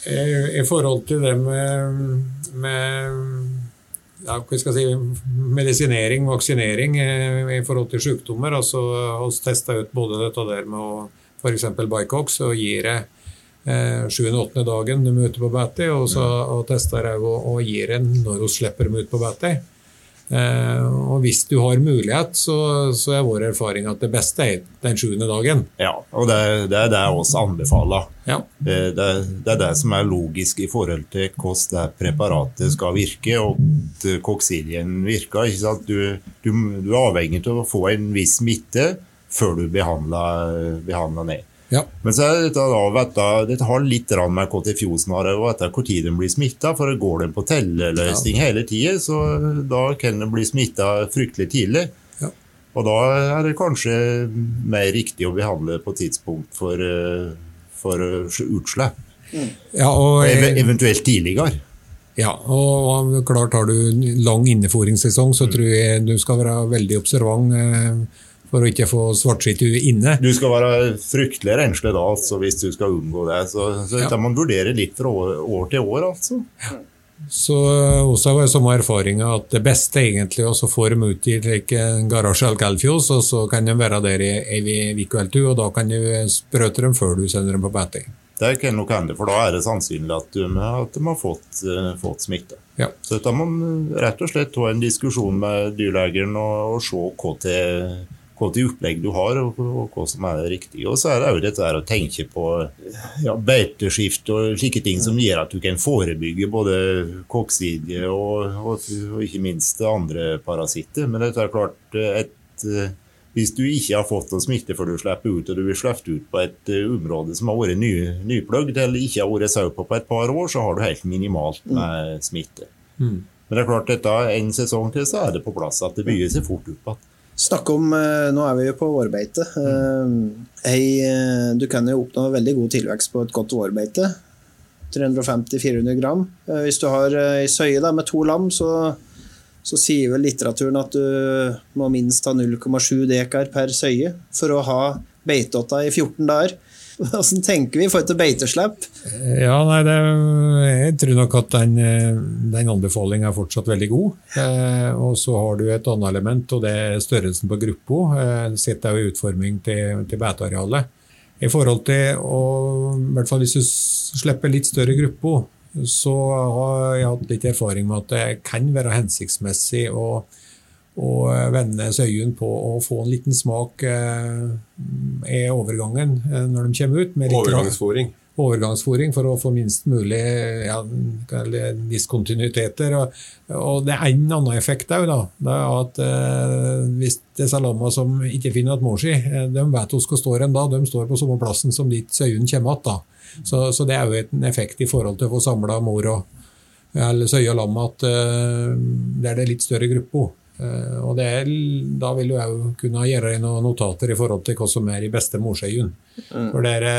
Eh, I forhold til det med, med ja, hva skal jeg si, medisinering, vaksinering eh, i forhold til sykdommer. altså oss testa ut både dette der med f.eks. Bicox og det eh, 7.-8. dagen de er ute på beite, og så og tester jeg å, og gi en når vi slipper dem ut på beite. Eh, og hvis du har mulighet, så, så er vår erfaring at det beste er den sjuende dagen. Ja, og det, det er det jeg også anbefaler. Ja. Det, Det, det er det som er logisk i forhold til hvordan det preparatet skal virke, og at koksilien virker. Ikke sant? Du, du, du er avhengig av å få en viss smitte før du behandler, behandler ned. Ja. Men så er dette, da, vet du, dette har litt med hva til fjosen har, og du, hvor tid de blir smitta. For går de på telleløsning hele tida, så da kan de bli smitta fryktelig tidlig. Ja. Og da er det kanskje mer riktig å behandle på tidspunkt for, eh, for eh, utslipp. ja og, Ev eventuelt tidligere. Ja, og klart har du lang innefòringssesong, Mm. så tror jeg du skal være veldig observant eh, for å ikke få svartskitt inne. Du skal være fryktelig renslig da, altså, hvis du skal unngå det. Så, så Ja. man vurderer litt fra år, år til år, altså. Så også har jeg samme erfaring at det beste egentlig er å få dem ut i en garasje eller Kalfjos, og så kan de være der i ei uke eller to, og da kan du sprøyte dem før du sender dem på beting. Det kan nok hende, for da er det sannsynlig at de, at de har fått, eh, fått smitte. Ja. Så da må man rett og slett ta en diskusjon med dyrlegeren og, og se hva til, hva til opplegg du har, og, og hva som er riktig. Og så er det òg dette å tenke på ja, beiteskift og slike ting som gjør at du kan forebygge både koksidie og, og, og ikke minst andre parasitter. Men dette er klart et hvis du ikke har fått noen smitte før du slipper ut, og du blir sluppet ut på et eh, område som har vært ny, nypløgd eller ikke har vært sau på på et par år, så har du helt minimalt med smitte. Mm. Men det er klart, dette en sesong til, så er det på plass at det bygger seg fort opp igjen. Snakke om, eh, Nå er vi jo på vårbeite. Eh, Hei, eh, du kan jo oppnå veldig god tilvekst på et godt vårbeite. 350-400 gram. Hvis du har ei søye da, med to lam, så, så sier vel litteraturen at du må minst ha 0,7 dekar per søye for å ha beiteåtta i 14 dager. Hvordan tenker vi i forhold til beiteslipp? Ja, nei, det, jeg tror nok at den, den anbefalingen er fortsatt veldig god. Eh, og så har du et annet element, og det er størrelsen på gruppa. Eh, sitter jo i utforming til, til beitearealet. I forhold til å, i hvert fall hvis du slipper litt større grupper, så har jeg hatt litt erfaring med at det kan være hensiktsmessig å, og vende søyen på å få en liten smak eh, i overgangen eh, når de kommer ut. Overgangsfòring. overgangsfòring for å få minst mulig ja, diskontinuiteter. Og, og det er en annen effekt òg, da. Det er at eh, hvis er salamer som ikke finner igjen mor si, eh, de vet hvor de står hen da. De står på samme plassen som dit søyen kommer igjen. Så, så det er jo en effekt i forhold til å få samla mor og eller søye og lam at eh, det er det litt større grupper. Uh, og det er, da vil jeg jo kunne gjøre noen notater i forhold til hva som er i beste morsøyen. Mm. For dere,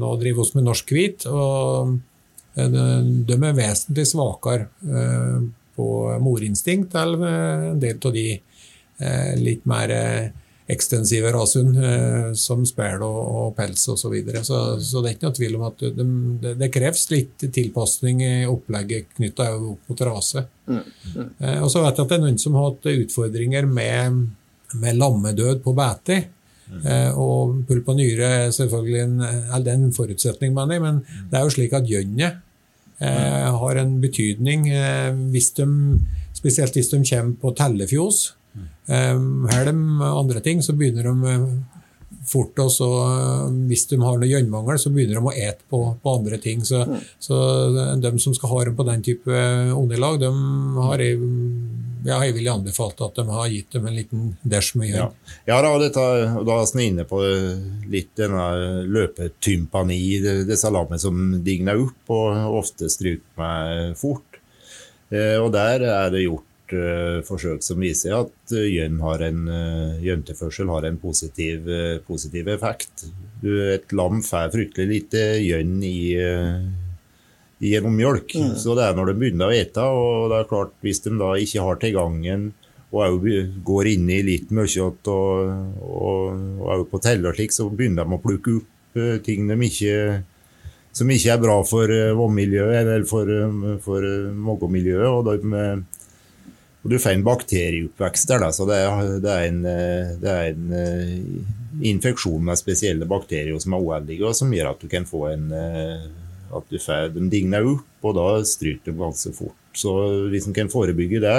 nå driver vi med norsk hvit, og uh, de er vesentlig svakere på morinstinkt enn en del av de litt mer ekstensive rasehund, som spel og, og pels osv. Så, videre. så Så det er ikke noe tvil om at det, det, det kreves litt tilpasning i opplegget knytta opp mot rase. Eh, og så vet jeg at det er noen som har hatt utfordringer med, med lammedød på beite. Mm. og pulp og nyre er selvfølgelig en, er en forutsetning, mener jeg, men det er jo slik at gjønnet eh, har en betydning eh, hvis de, spesielt hvis de kommer på tellefjos. Um, her er andre ting, så begynner de eh, fort og så Hvis de har noe gjønnmangel, så begynner de å ete på, på andre ting. Så, så de som skal ha dem på den type underlag, de har jeg, ja, jeg ville anbefalt at de har gitt dem en liten dæsj med Ja, gjønn. ja da, dette, og da er vi inne på litt denne løpetympani, det, lammene som digner opp og ofte stryker meg fort. Eh, og der er det gjort eh, forsøk som viser at eh, gjønn har en, eh, har en positiv, positiv effekt. Et lam får fryktelig lite gjønn i, gjennom mjølk. Så det er når de begynner å ete, og det er klart hvis de da ikke har tilgangen og går inn i litt mørkjøtt og, og, og på teller slik, så begynner de å plukke opp ting de ikke, som ikke er bra for vannmiljøet eller for, for maggemiljøet. Og, de, og du får en bakterieoppvekst der, da, så det er, det er en, eh, det er en eh, infeksjon med spesielle bakterier som er uheldige, og som gjør at du kan få en eh, at du får De digner opp, og da stryker de ganske fort. Så hvis en kan forebygge det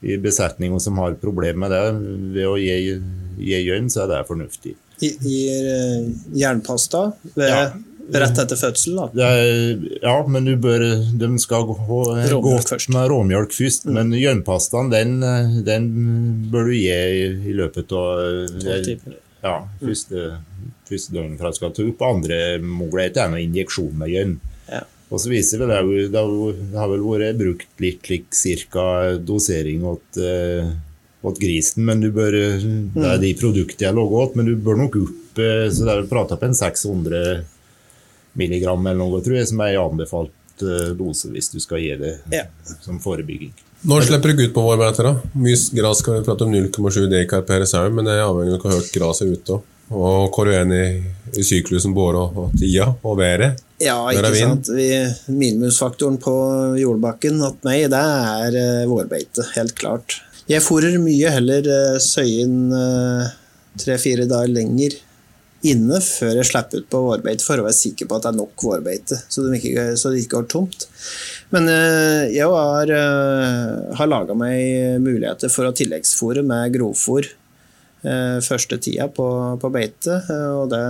i besetninger som har problemer med det, ved å gi, gi gjønn, så er det fornuftig. I, Gir jernpasta ved, Ja. Rett etter fødsel, da. Ja, men du bør, de skal gå, gå først. med råmjølk først. Men gjønnpastaen, den, den bør du gi i, i løpet av ja, første, første døgn fra du skal ta opp. Andre muligheter er noe injeksjon med gjønn. Ja. Og så viser vel det, det, har vel vært brukt litt lik cirka dosering åt, eh, åt grisen, men du bør, det er de produktene jeg lager åt, men du bør nok opp eh, så det er prata på en 600 milligram eller noe, tror jeg, som er anbefalt eh, dose hvis du skal gi det Ja. som forebygging. Når slipper du ut på vårbeiter? Mye gras skal vi prate om 0,7 dekar per sau, men det er avhengig av hvor høyt gresset er ute. Og hvor du er i, i syklusen både og, og tida og været. Ja, ikke sant. Vi, minimumsfaktoren på jordbakken at meg, det er uh, vårbeite, helt klart. Jeg fôrer mye heller uh, søyen tre-fire dager lenger inne før jeg slipper ut på vårbeite, for å være sikker på at det er nok vårbeite, så, det ikke, det ikke går tomt. Men eh, jeg har, uh, har laga meg muligheter for å tilleggsfòre med grovfòr eh, første tida på, på beite, eh, og det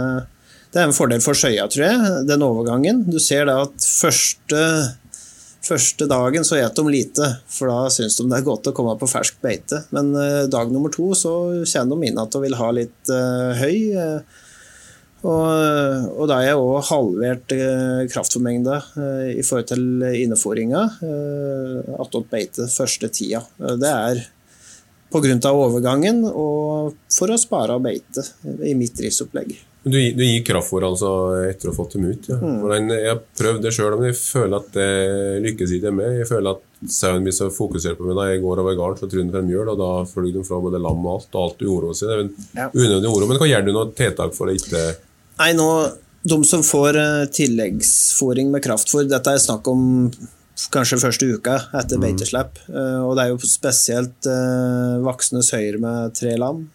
det er en fordel for søya, tror jeg, den overgangen. Du ser da at første, første dagen så et de lite, for da syns de det er godt å komme på fersk beite. Men eh, dag nummer to så kjenner de inn at de vil ha litt eh, høy. Og, og da har jeg òg halvert eh, kraftformengda eh, i forhold til innefòringa eh, attåt beite første tida. Det er pga. overgangen og for å spare beite i mitt driftsopplegg. Du, du gir kraftfôr altså etter å ha fått dem ut? Ja. Hvordan- Jeg har prøvd det sjøl, men jeg føler at det lykkes ikke med. Jeg føler at sauen blir så fokusert på meg da jeg går over gården, så tror den frem mjøl, og da flyr de fra både lam og alt, og alt uroer seg. Det er en Ja. en unødvendig uro. Men hva gjør du noe tiltak for det ikke Nei, nå, de som får tilleggsfòring med kraftfôr, dette er snakk om kanskje første uka etter beiteslipp. Eh, Og det er jo spesielt eh, voksne søyer med tre lam.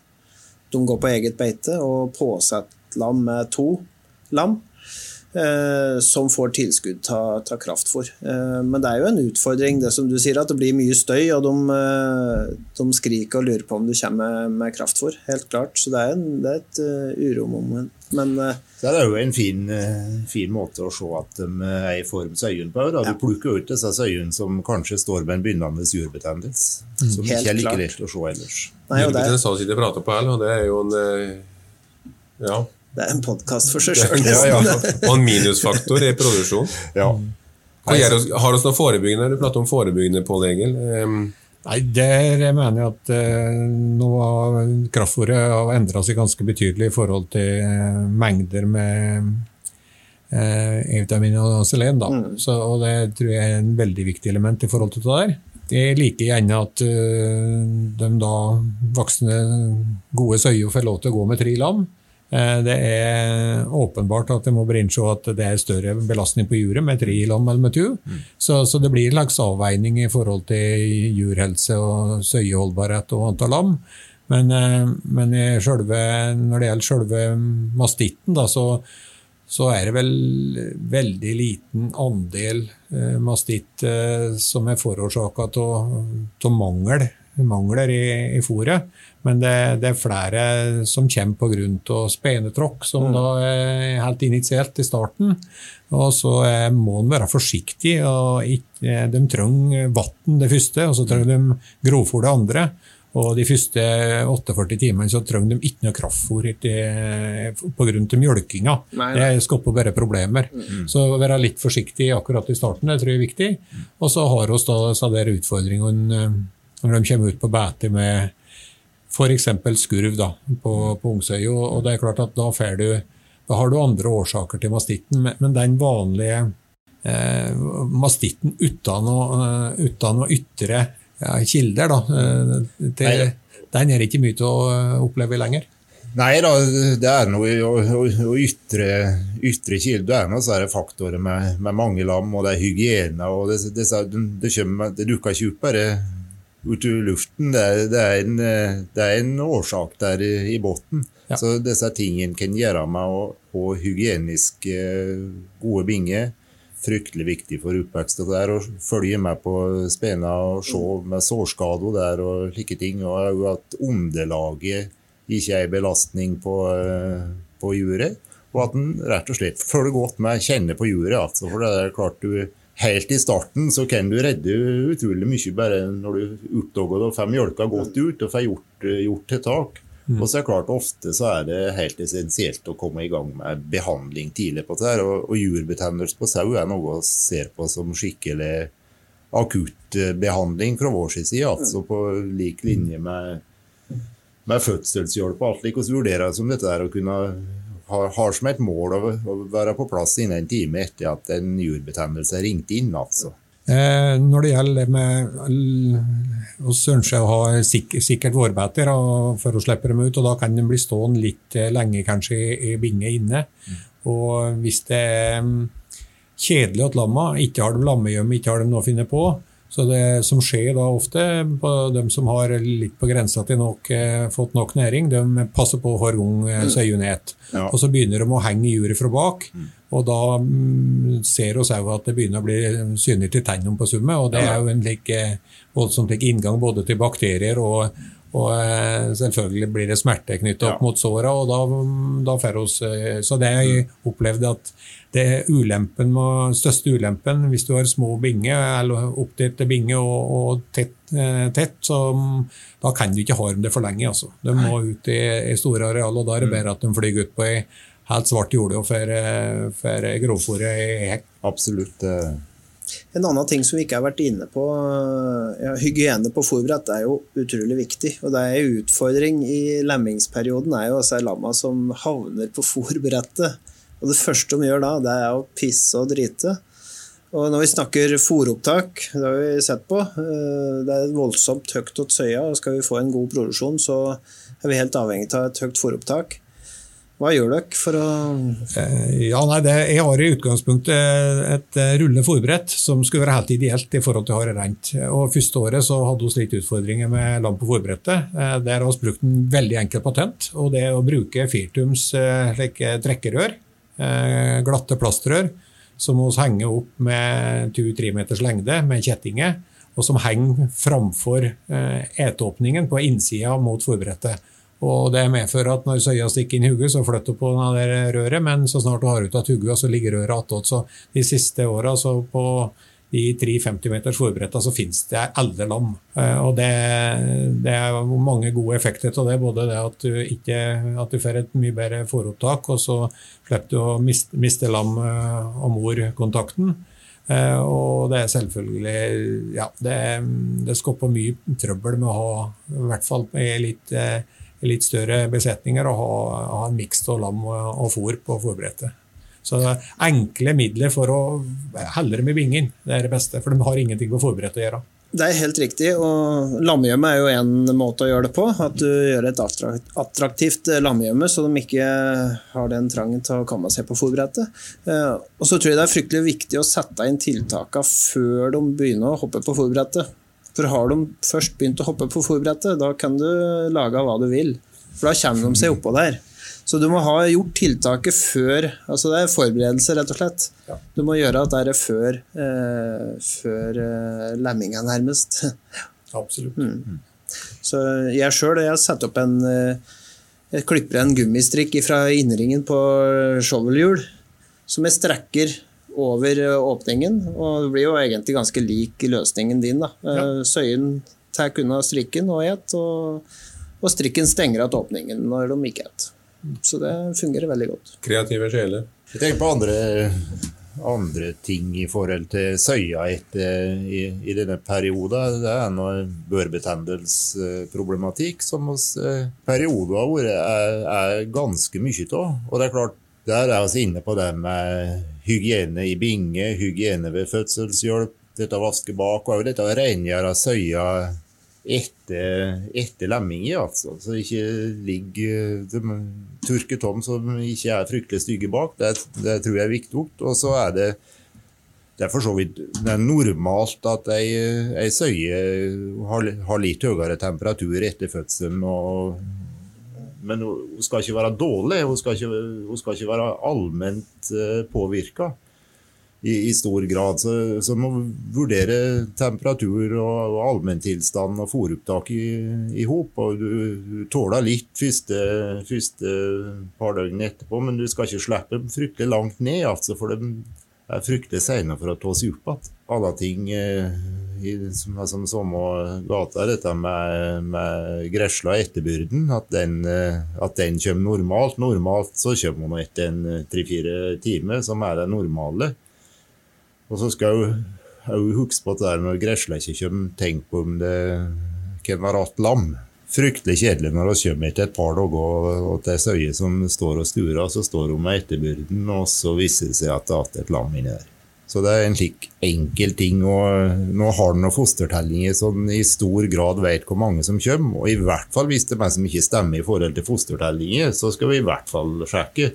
De går på eget beite, og påsett lam med to lam. eh, som får tilskudd av kraftfôr. Eh, men det er jo en utfordring det som du sier, at det blir mye støy, og de, eh, de skriker og lurer på om du kommer med, med kraftfôr. Helt klart. Så det er, en, det er et uh, uromoment. Men uh, Så det er jo en fin, uh, fin måte å se at de er i form søyen på. Da. Du Ja. plukker ut disse øyene som kanskje står med en begynnende jurbetennelse. Som Helt ikke er like klart. lett å se ellers. Jordbetennelse, Jurbetennelse sa sitter og prater på her, og det er jo en eh, Ja. det er en podkast for seg sjøl. Ja, ja, og en minusfaktor i produksjon. Ja. Har vi noe forebyggende? Du prater om forebyggende, Pål Egil. Nei, Der mener jeg at eh, nå har kraftfôret har endra seg ganske betydelig i forhold til eh, mengder med eh, E-vitamin og selen. Da. Så, og det tror jeg er en veldig viktig element i forhold til det der. Jeg liker gjerne at uh, de da voksne, gode søyer får lov til å gå med tre lam. Eh, Det er åpenbart at jeg må bare innse at det er større belastning på juret med lam enn med to. Så, så det blir en slags avveining i forhold til jurhelse og søyeholdbarhet og antall lam. Men, eh, men i selve, når det gjelder selve mastitten, da, så, så er det vel veldig liten andel eh, mastitt eh, som er forårsaka av mangel, mangler i, i fôret. Men det, det er flere som kommer pga. spenetråkk, som da er helt initielt i starten. Og så må en være forsiktig. og ikke, De trenger vann det første, og så trenger de grovfòr det andre. Og de første 48 timene så trenger de ikke noe kraftfôr pga. mjølkinga. Nei, Det nei. skaper bare problemer. Så være litt forsiktig akkurat i starten, det tror jeg er viktig. Og så har vi utfordringene når de kommer ut på beite med f.eks. skurv da, på, på ungsøy. Og, og det er klart at da, du, da har du andre årsaker til mastitten, men, men den vanlige eh, mastitten uten eh, uten å ytre ja, kilder, da, eh, til, den er ikke mye til å eh, oppleve lenger. Nei da, det er noe å, å, å ytre, ytre kilde. Det er noe sånne faktorer med, med mange lam, og det er hygiene. og Det, det, det, det dukker ikke opp bare ut i luften. Det er, det er, en, eh, det er en årsak der i, i bunnen. Ja. Så disse tingene kan gjøre meg og, få hygienisk eh, gode binger. Fryktelig viktig for oppvekst. og det er Å følge med på spena og se med sårskader der og slike ting. Og at underlaget ikke er en belastning på, eh, på juret. Og at en rett og slett følger godt med, kjenner på juret. Altså, for det er klart du Helt i starten så kan du redde utrolig mye bare når du oppdager og fem mjølka godt ut og får gjort, gjort tiltak. Og så er det klart Ofte så er det helt essensielt å komme i gang med behandling tidlig på det her. Og, og jurbetennelse på sau er noe vi ser på som skikkelig akutt eh, behandling fra vår side. Altså på lik linje med, med fødselshjelp og alt. Vi vurderer det som dette er å kunne ha, har som et mål å, å være på plass innen en time etter at en jordbetennelse ringte inn. altså. Eh, når det gjelder med Vi ønsker å ha sik sikkert vårbeter for å slippe dem ut, og da kan de bli stående litt eh, lenge kanskje i, i binge inne. Og hvis det er mm, kjedelig at lamma ikke har de lammehjem, ikke har de noe å finne på, så det som skjer da ofte på dem som har litt på grensa til nok, eh, fått nok næring, de passer på hver gang eh, søyen et. Ja. Og så begynner de å henge juret fra bak, og da mm, ser vi òg at det begynner å bli synlig til tennene på summet, og det er jo en like, voldsom slik inngang både til bakterier og, og eh, selvfølgelig blir det smerte knyttet opp Ja. mot såra, og da, da får oss, eh, Så det jeg opplevd at det er ulempen med, største ulempen hvis du har små binger, eller oppdelte binger og, og tett, eh, tett, så mm, da kan du ikke ha dem det for lenge. Altså. De må ut i, i store areal, og da er det bedre at de flyr ut på ei helt svart jorde og får grovfòret i hekk. Absolutt. Eh, En annen ting som vi ikke har vært inne på, ja, hygiene på fôrbrett er jo utrolig viktig. Og det er en utfordring i lemmingsperioden er jo disse lamma som havner på fôrbrettet. Og det første de gjør da, det er å pisse og drite. Og når vi snakker fôropptak, det har vi sett på, eh, det er voldsomt høyt hos Søya, og skal vi få en god produksjon, så er vi helt avhengig av et høyt fôropptak. Hva gjør dere for å Eh, Ja, nei, det, Jeg har i utgangspunktet et eh, rullende forberedt som skulle være helt ideelt i forhold til å ha rent. Og Første året så hadde vi litt utfordringer med lam på fòrbrettet. Eh, Der har vi brukt en veldig enkel patent, og det er å bruke Firtums like, trekkerør glatte plastrør som vi henger opp med 2-3 meters lengde med kjettinger, og som henger framfor eteåpningen på innsida mot forbrettet. Og Det medfører at når søya stikker inn i hodet, så flytter du på det røret, men så snart du har ut av hodet, så ligger røret attåt. Så de siste åra på de 350 meters forberedta, så finnes det alle lam. Eh, og det, det, er mange gode effekter av det. Både det at du, ikke, at du får et mye bedre foropptak, og så slipper du å miste, miste lam eh, og mor-kontakten. Eh, og det er selvfølgelig Ja, det, det skaper mye trøbbel med å ha, i hvert fall i litt, litt større besetninger, og ha, ha en miks av lam og fôr på fôrbrettet. Så enkle midler for å helle dem i bingen, det er det beste. For de har ingenting på fôrbrettet å gjøre. Det er helt riktig, og lammegjømme er jo en måte å gjøre det på. At du gjør et attraktivt lammegjømme, så de ikke har den trangen til å komme seg på fòrbrettet. Eh, og så tror jeg det er fryktelig viktig å sette inn tiltakene før de begynner å hoppe på fòrbrettet. For har de først begynt å hoppe på fòrbrettet, da kan du lage hva du vil. For da kommer de seg oppå der. Så du må ha gjort tiltaket før altså Det er forberedelse, rett og slett. Ja. Du må gjøre at det er før, eh, før eh, lemminga, nærmest. *laughs* Absolutt. Mm. Så jeg sjøl har satt opp en eh, Jeg klipper en gummistrikk fra innringen på shovelhjul som jeg strekker over eh, åpningen. Og det blir jo egentlig ganske lik løsningen din. da. Ja. Eh, søyen tar unna strikken og et, og, og strikken stenger igjen åpningen når de ikke et. Så det fungerer veldig godt. Kreative sjeler. Jeg tenker på andre, andre ting i forhold til søya etter, i, i, denne perioden. Det er noe børbetendelsproblematikk som hos eh, perioder har vært er, er ganske mye av. Og det er klart, der er vi inne på det med hygiene i binge, hygiene ved fødselshjelp, dette å vaske bak, og dette å rengjøre søya etter, etter lemminger, altså. Så ikke ligger de tom som ikke er fryktelig stygge bak. Det, det tror jeg er viktig. Og så er det det er for så vidt er normalt at ei, ei søye har, har, litt høyere temperatur etter fødselen. Og, men hun skal ikke være dårlig, hun skal ikke, hun skal ikke være allment uh, påvirka i, i stor grad. Så, så må vurdere temperatur og, og allmenntilstand og fòropptak i, i hop. Og du, du, tåler litt første, første par døgn etterpå, men du skal ikke slippe dem fryktelig langt ned, altså, for de er fryktelig seine for å ta seg opp igjen. Alle ting eh, i, som som samme gata, dette med, med gresla etterbyrden, at den, eh, at den kommer normalt. Normalt så kommer man etter en eh, tre-fire timer, som er det normale. Og så skal jeg huske på at det når gresla ikke kommer, tenk på om det kan være att lam. Fryktelig kjedelig når vi kommer etter et par dager og det er søye som står og sturer, så står hun med etterbyrden, og så viser det seg at det er et lam inni der. Så det er en slik enkel ting. og Nå har du noen fostertellinger som i stor grad vet hvor mange som kommer. Og i hvert fall hvis det er meg som ikke stemmer i forhold til fostertellinger, så skal vi i hvert fall sjekke.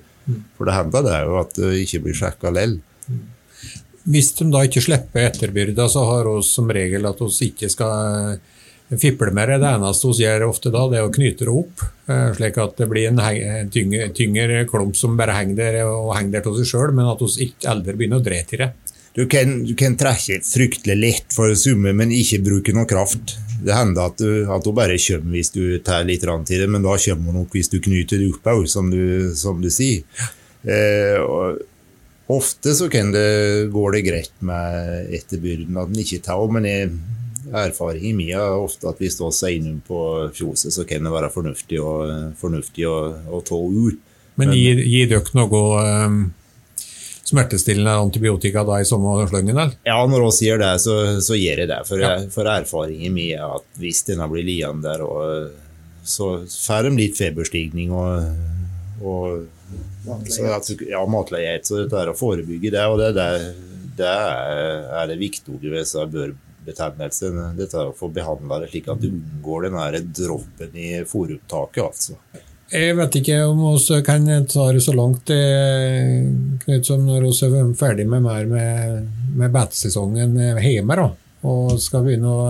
For det hender det jo at det ikke blir sjekka lell. Hvis de da ikke slipper etterbyrda, så har vi som regel at vi ikke skal fiple med det. Det eneste vi gjør ofte da, det er å knyte det opp, eh, slik at det blir en tyngre, tyngre klump som bare henger der og henger der til seg sjøl, men at vi ikke aldri begynner å dre til det. Du kan, du kan trekke fryktelig lett for summe, men ikke bruke noe kraft. Det hender at du, at hun bare kommer hvis du tar litt til det, men da kommer hun nok hvis du knyter det opp òg, som, som, du sier. Eh, og, Ofte så kan det, går det greit med etterbyrden at en ikke tar, men jeg, erfaringen min er ofte at hvis vi står innom på fjoset, så kan det være fornuftig, og, fornuftig å, å, ta ut. Men gir, gir dere noe um, smertestillende antibiotika da i sommersløngen? Ja, når vi gjør det, så, så gjør jeg det. For, ja. for erfaringen min er at hvis denne blir liggende der, og, så får de litt feberstigning og, og så, ja, matledighet. Så dette er å forebygge det, og det, det, det er det viktige ved børbetennelse. Dette er å få behandla det slik at du unngår den droppen i fòropptaket, altså. Jeg vet ikke om vi kan ta det så langt eh, Knut, som når vi er ferdig med mer med, med beitesesongen hjemme. da, og skal begynne å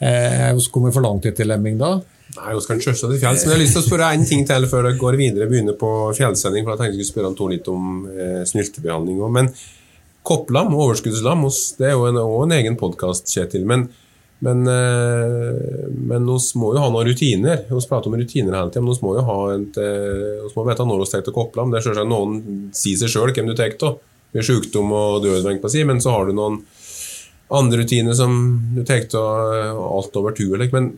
Er Vi kommet for langt etter lemming da. Nei, vi kan kjøre til fjells, men jeg har lyst til å spørre en ting til før dere går videre. Begynner på fjellsending, for jeg tenkte jeg skulle spørre Tor litt om eh, snyltebehandling òg. Men kopplam, overskuddslam, det er jo en, en egen podkast, Kjetil. Men, men, eh, men vi må jo ha noen rutiner. Vi prater om rutiner hele tida, men vi må jo ha et, eh, vi må vite når vi tar til kopplam. Det er selvsagt noen sier seg sjøl hvem du tar til. Ved sjukdom og død, si, men så har du noen andre rutiner som du tar til alt over tur. Men,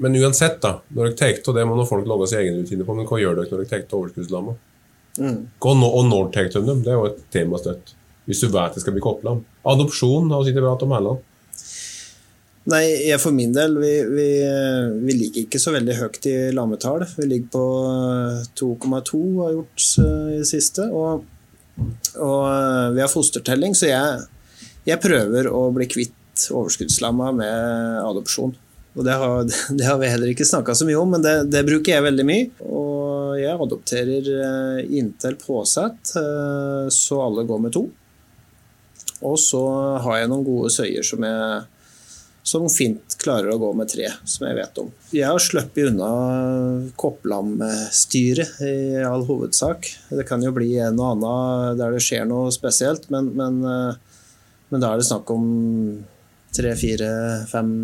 men uansett, da, når dere tar til det, må nå folk lage sine egne rutiner på. Men hva gjør dere når dere tar til overskuddslamma? Mm. Og når tar dere dem? Det er jo et tema støtt. Hvis du vet det skal bli kopplam. Adopsjon har vi sittet bra om Erland. Nei, jeg for min del, vi, vi, vi ligger ikke så veldig høyt i lammetall. Vi ligger på eh, 2,2 har gjort eh, i det siste. Og, og eh, vi har fostertelling, så jeg, jeg prøver å bli kvitt overskuddslamma med adopsjon. Og det har, *laughs* det har vi heller ikke snakka så mye om, men det, det bruker jeg veldig mye. Og jeg adopterer eh, inntil påsett, eh, så alle går med to. Og så har jeg noen gode søyer som jeg som fint klarer å gå med tre, som jeg vet om. Jeg har sluppet unna kopplamstyret i all hovedsak. Det kan jo bli en og annen der det skjer noe spesielt, men, men, men da er det snakk om tre, fire, fem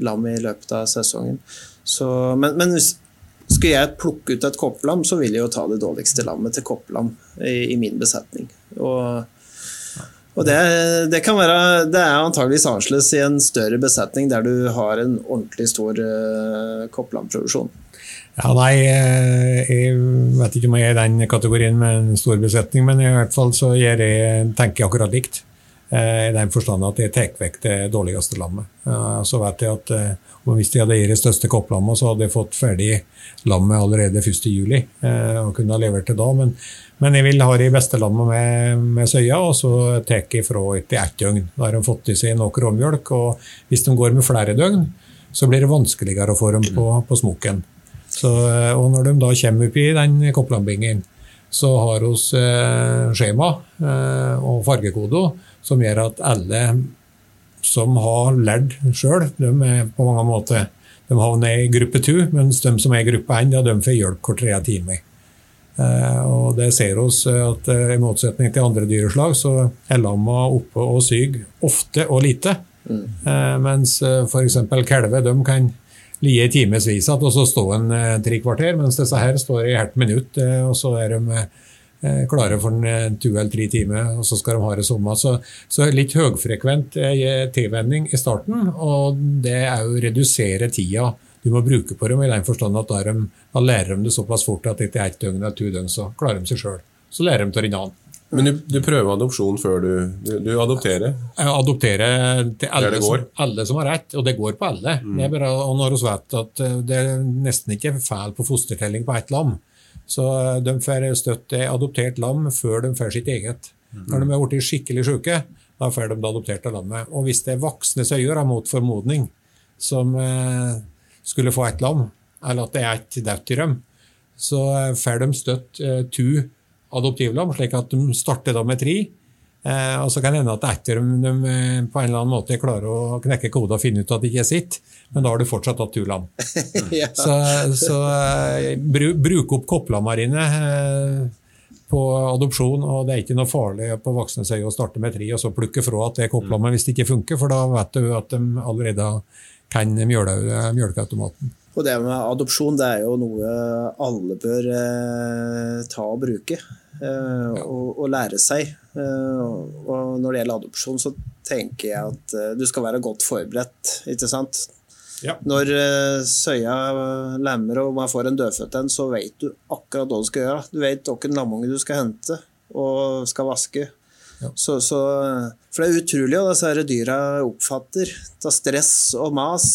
lam i løpet av sesongen. Så, men, men skulle jeg plukke ut et kopplam, så vil jeg jo ta det dårligste lammet til kopplam i, i min besetning. Og og det, det, kan være, det er antageligvis annerledes i en større besetning der du har en ordentlig stor uh, kopplandproduksjon. Ja, nei, eh, jeg vet ikke om jeg er i den kategorien med en stor besetning, men i hvert fall så jeg, tenker jeg akkurat likt. Eh, I den forstand at de tar vekk det dårligste lammet. Eh, Så vet jeg at eh, hvis de hadde gitt det største kopplammet, så hadde jeg fått ferdig lammet allerede 1.7. og kunne ha levert det da. Men, men jeg vil ha de beste lammene med, med søya, og så tar jeg fra etter ett døgn. Da har de fått i seg nok råmjølk, og hvis de går med flere døgn, så blir det vanskeligere å få dem på, på smoken. Så, og når de da kommer opp i den kopplambingen, så har vi eh, skjema eh, og fargekoder som gjør at alle som har lært sjøl, de er på mange måter de havner i gruppe to, mens de som er i gruppe én, de får hjelp hver tredje time. Eh, og det ser oss at eh, i motsetning til andre dyreslag, så er lamma oppe og syk ofte og lite. Eh, mens f.eks. kalver de kan lie i timevis igjen og så stå en tre kvarter, mens disse her står i hvert minutt, og så er de klare for en eh, to eller tre timer, og så skal de ha det samme. Så, så litt høyfrekvent eh, tilvenning i starten, og det er jo å redusere tida du må bruke på dem, i den forstand at da, de, da lærer de det såpass fort at etter ett døgn eller to døgn så klarer de seg sjøl. Så lærer de av en annen. Men du, du prøver adopsjon før du, du, du adopterer? Jeg adopterer til alle. Som, alle som har rett, og det går på alle. Det er bare, og når vi vet at eh, det er nesten ikke feil på fostertelling på ett lam, så eh, de får støtt et adoptert lam før de får sitt eget. Når de er blitt skikkelig syke, da får de det adopterte lammet. Og hvis det er voksne søyer mot formodning som eh, skulle få et lam, eller at det er et dødt i dem, så eh, får de støtt to adoptivlam, slik at de starter da med tre. Eh, og så kan det hende at etter om de eh, på en eller annen måte klarer å knekke koden og finne ut at det ikke er sitt, men da har du fortsatt hatt to lam. *laughs* ja. Så, så eh, bru, bruk opp Koplamarine eh, på adopsjon, og det er ikke noe farlig på voksne søy å starte med tre og så plukke fra at det er kopplammet hvis det ikke funker, for da vet du at de allerede kan mjølkeautomaten. Og det med adopsjon det er jo noe alle bør eh, ta og bruke. Eh, og, og lære seg. Eh, og når det gjelder adopsjon, så tenker jeg at eh, du skal være godt forberedt. ikke sant? Ja. Når eh, søya lemmer og man får en dødfødt en, så vet du akkurat hva du skal gjøre. Du vet hvilken lamunge du skal hente og skal vaske. Ja. Så, så, for det er utrolig hva disse dyra oppfatter av stress og mas.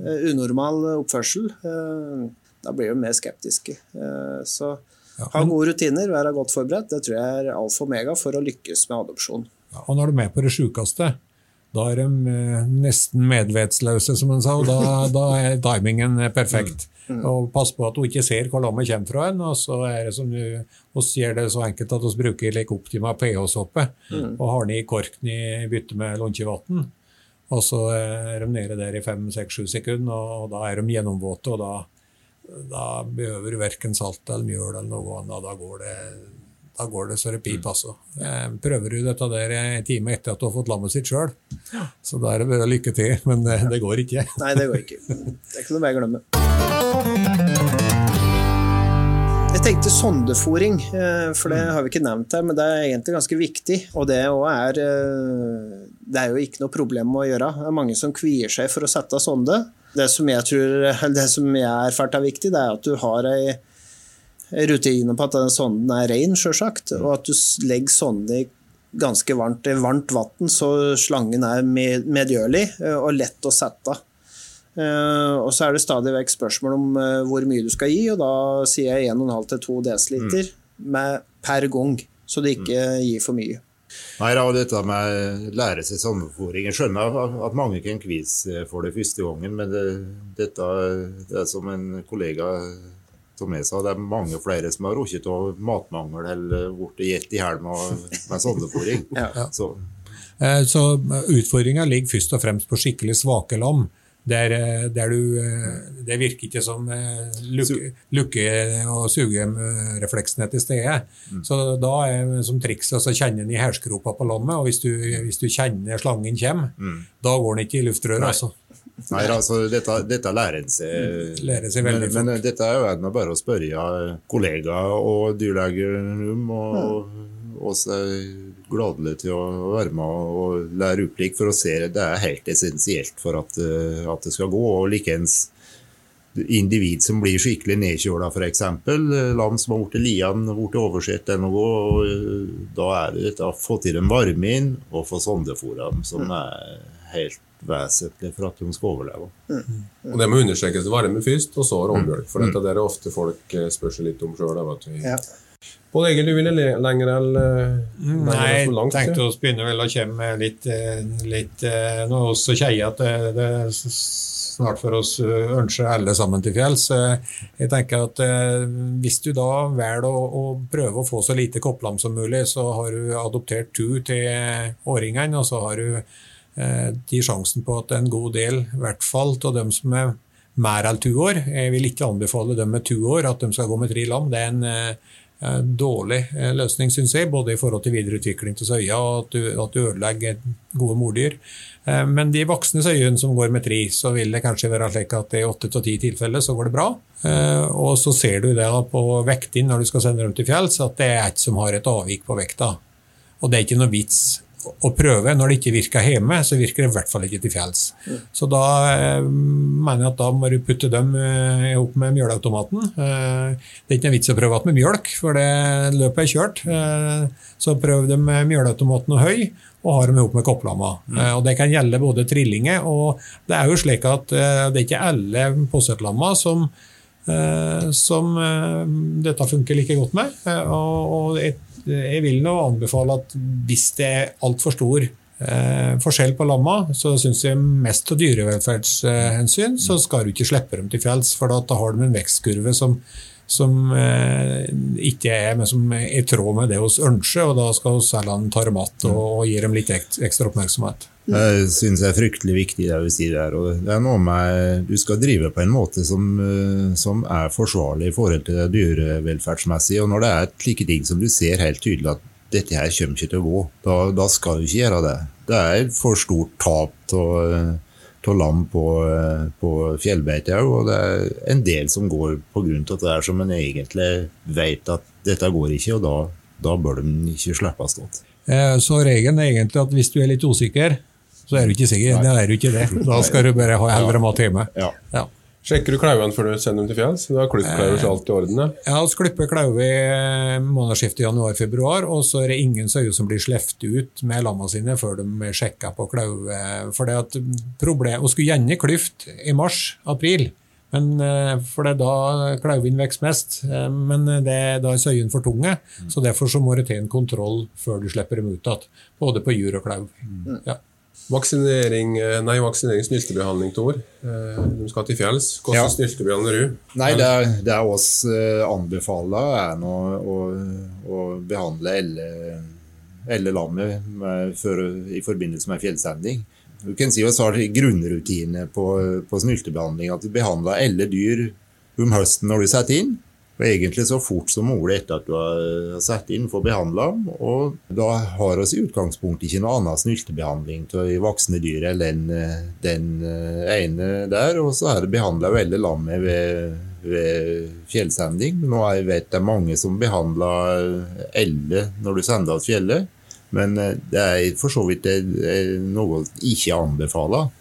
eh, Unormal oppførsel. eh, Da blir de mer skeptiske. Eh, Så Ja, ha gode rutiner, være godt forberedt. Det tror jeg er alfa og omega for å lykkes med adopsjon. Ja, Og når de er med på det sjukeste, da er de eh, nesten medvetsløse, som en sa, og da, da er timingen eh, perfekt. Og Pass på at du ikke ser hvor lammet kommer fra. en, og så er det som du, oss gjør det så enkelt at vi bruker like Optima pH-såpe og har den i korken i bytte med lunkevann. Og så er de nede der i fem, seks, sju sekunder, og da er de gjennomvåte, og da da behøver du verken salt eller mjøl eller noe annet. Da går det, da går det så det piper, altså. Prøver du dette der en time etter at du har fått lammet sitt sjøl, så da er det bare lykke til, men eh, det går ikke. Nei, det går ikke. Det er ikke noe mer å glemme. Jeg tenkte sondefòring, eh, for det har vi ikke nevnt her, men det er egentlig ganske viktig. Og det er eh, Det er jo ikke noe problem å gjøre. Det er mange som kvier seg for å sette sonde. Det som jeg tror, *laughs* det som jeg erfart er viktig, det er at du har ei rutine på at den sonden er ren, sjølsagt, og at du legger sonden i ganske varmt, varmt vann, så slangen er med- medgjørlig eh, og lett å sette. Eh, og så er det stadig vekk spørsmål om eh, hvor mye du skal gi, og da sier jeg 1,5-2 dl mm. per gang, så du ikke gir for mye. Nei, da, dette med lære seg sommerfòring Jeg skjønner at- mange kan kvise for det første gangen, men det, dette det er som en kollega som jeg sa, det er mange flere som har rukket av matmangel eller blitt gitt i hjel med, med sommerfòring. *laughs* Ja. Så Eh, Så utfordringa ligger først og fremst på skikkelig svake lam. Der, eh, der du, eh, det virker ikke som eh, lukke, lukke- og sugerefleksen er til stede. Så da er som triks å kjenne den i hælskropa på lammet, og hvis du, hvis du kjenner slangen kommer, da går den ikke i luftrøret. Altså. Nei, altså, dette, dette lærer en seg. Lærer seg veldig men, men dette er jo bare å spørre kollegaer og dyrleger om, og oss er gladelig til å være med og lære opplik for å se det er helt essensielt for at, eh, at det skal gå. og likeens individ som blir skikkelig nedkjøla, f.eks. Land som har blitt lian, blitt oversett ennå. og eh, Da er det å få til en varme inn og få sondefôra dem som er helt vesentlig for at de skal overleve. Og det må understrekes varme først, og så råmjølk. For dette der er ofte folk eh, spør seg litt om sjøl. Ja. Pål Egil, du ville le lenger eller eh, lenger Nei, jeg tenkte vi begynne vel å komme med litt, eh, litt eh, Nå er også kjeie at det, det er snart for oss ønsker alle sammen til fjells. Jeg tenker at Hvis du da velger å, å prøve å få så lite kopplam som mulig, så har du adoptert to til åringene, og så har du eh, de sjansen på at en god del, i hvert fall av dem som er mer enn to år Jeg vil ikke anbefale dem med to år at de skal gå med tre lam. Det er en eh, dårlig eh, løsning, syns jeg, både i forhold til videreutvikling til søya og at du, at du ødelegger gode mordyr. Eh, Men de voksne søyene som går med tre, så vil det kanskje være slik at i åtte av ti tilfeller så går det bra. Eh, Og så ser du det på vekting når du skal sende dem til fjells, at det er et som har et avvik på vekta. Og det er ikke noe vits å prøve. Når det ikke virker hjemme, så virker det i hvert fall ikke til fjells. Så da eh, mener jeg at da må du putte dem eh, opp med mjølautomaten. Eh, det er ikke noe vits å prøve igjen med mjølk, for det løpet er kjørt. Eh, så prøv dem med mjølautomaten og høy, og har dem opp med kopplamma. Eh, og det kan gjelde både trillinger, og det er jo slik at eh, det er ikke alle possetlamma som eh, som dette funker like godt med. Og, og jeg, jeg vil nå anbefale at hvis det er altfor stor eh, forskjell på lamma, så syns jeg mest av dyrevelferdshensyn så skal du ikke slippe dem til fjells, for da har de en vekstkurve som som eh, ikke er men som er i tråd med det hos ønsker, og da skal vi selge ta dem og, og gi dem litt ekstra oppmerksomhet. Det syns jeg er fryktelig viktig det du sier der. og Det er noe med Du skal drive på en måte som, eh, som er forsvarlig i forhold til det dyrevelferdsmessige. Og når det er slike ting som du ser helt tydelig at dette her kommer ikke til å gå, da, da skal du ikke gjøre det. Det er for stort tap av lam på, eh, på fjellbeite òg, og det er en del som går på at det er som en egentlig vet at dette går ikke, og da, da bør de ikke slippes til. Eh, Så regelen er egentlig at hvis du er litt usikker, så er du ikke sikker. Da er du ikke det. Da skal du bare ha heller mat hjemme. Ja. Ja. Sjekker du klauvene før du sender dem til fjells? Da har klippklauver så alt i orden? ja. Jeg har klipper klauver i månedsskiftet januar-februar, og så er det ingen sauer som blir sluppet ut med lamma sine før de sjekker på klauve. For det at problem, og skulle gjerne klyft i mars-april, men eh, for det er da klauven vokser mest. Eh, Men det, da er søyen for tunge, så derfor så må det til en kontroll før du slipper dem ut igjen. Både på jur og klauv. Ja. Vaksinering, eh, nei, vaksinering snyltebehandling, Tor. Eh, De skal til fjells. Hvordan Ja. snyltebehandler du? Nei, det er, det er oss eh, anbefaler er nå å, å behandle elle, elle lammet med, for, i forbindelse med fjellsending. Du kan si oss har grunnrutine på, på snyltebehandling, at vi behandler alle dyr om høsten når du setter inn. Og egentlig så fort som mulig etter at du har satt inn for behandla dem. Og da har vi i utgangspunktet ikke noe annet snyltebehandling av voksne dyr enn den, den ene der. Og så er det behandla veldig lammet ved, ved fjellsending. Nå jeg vet det er mange som behandler elle når du sender til fjellet. Men det er for så vidt noe jeg ikke anbefaler.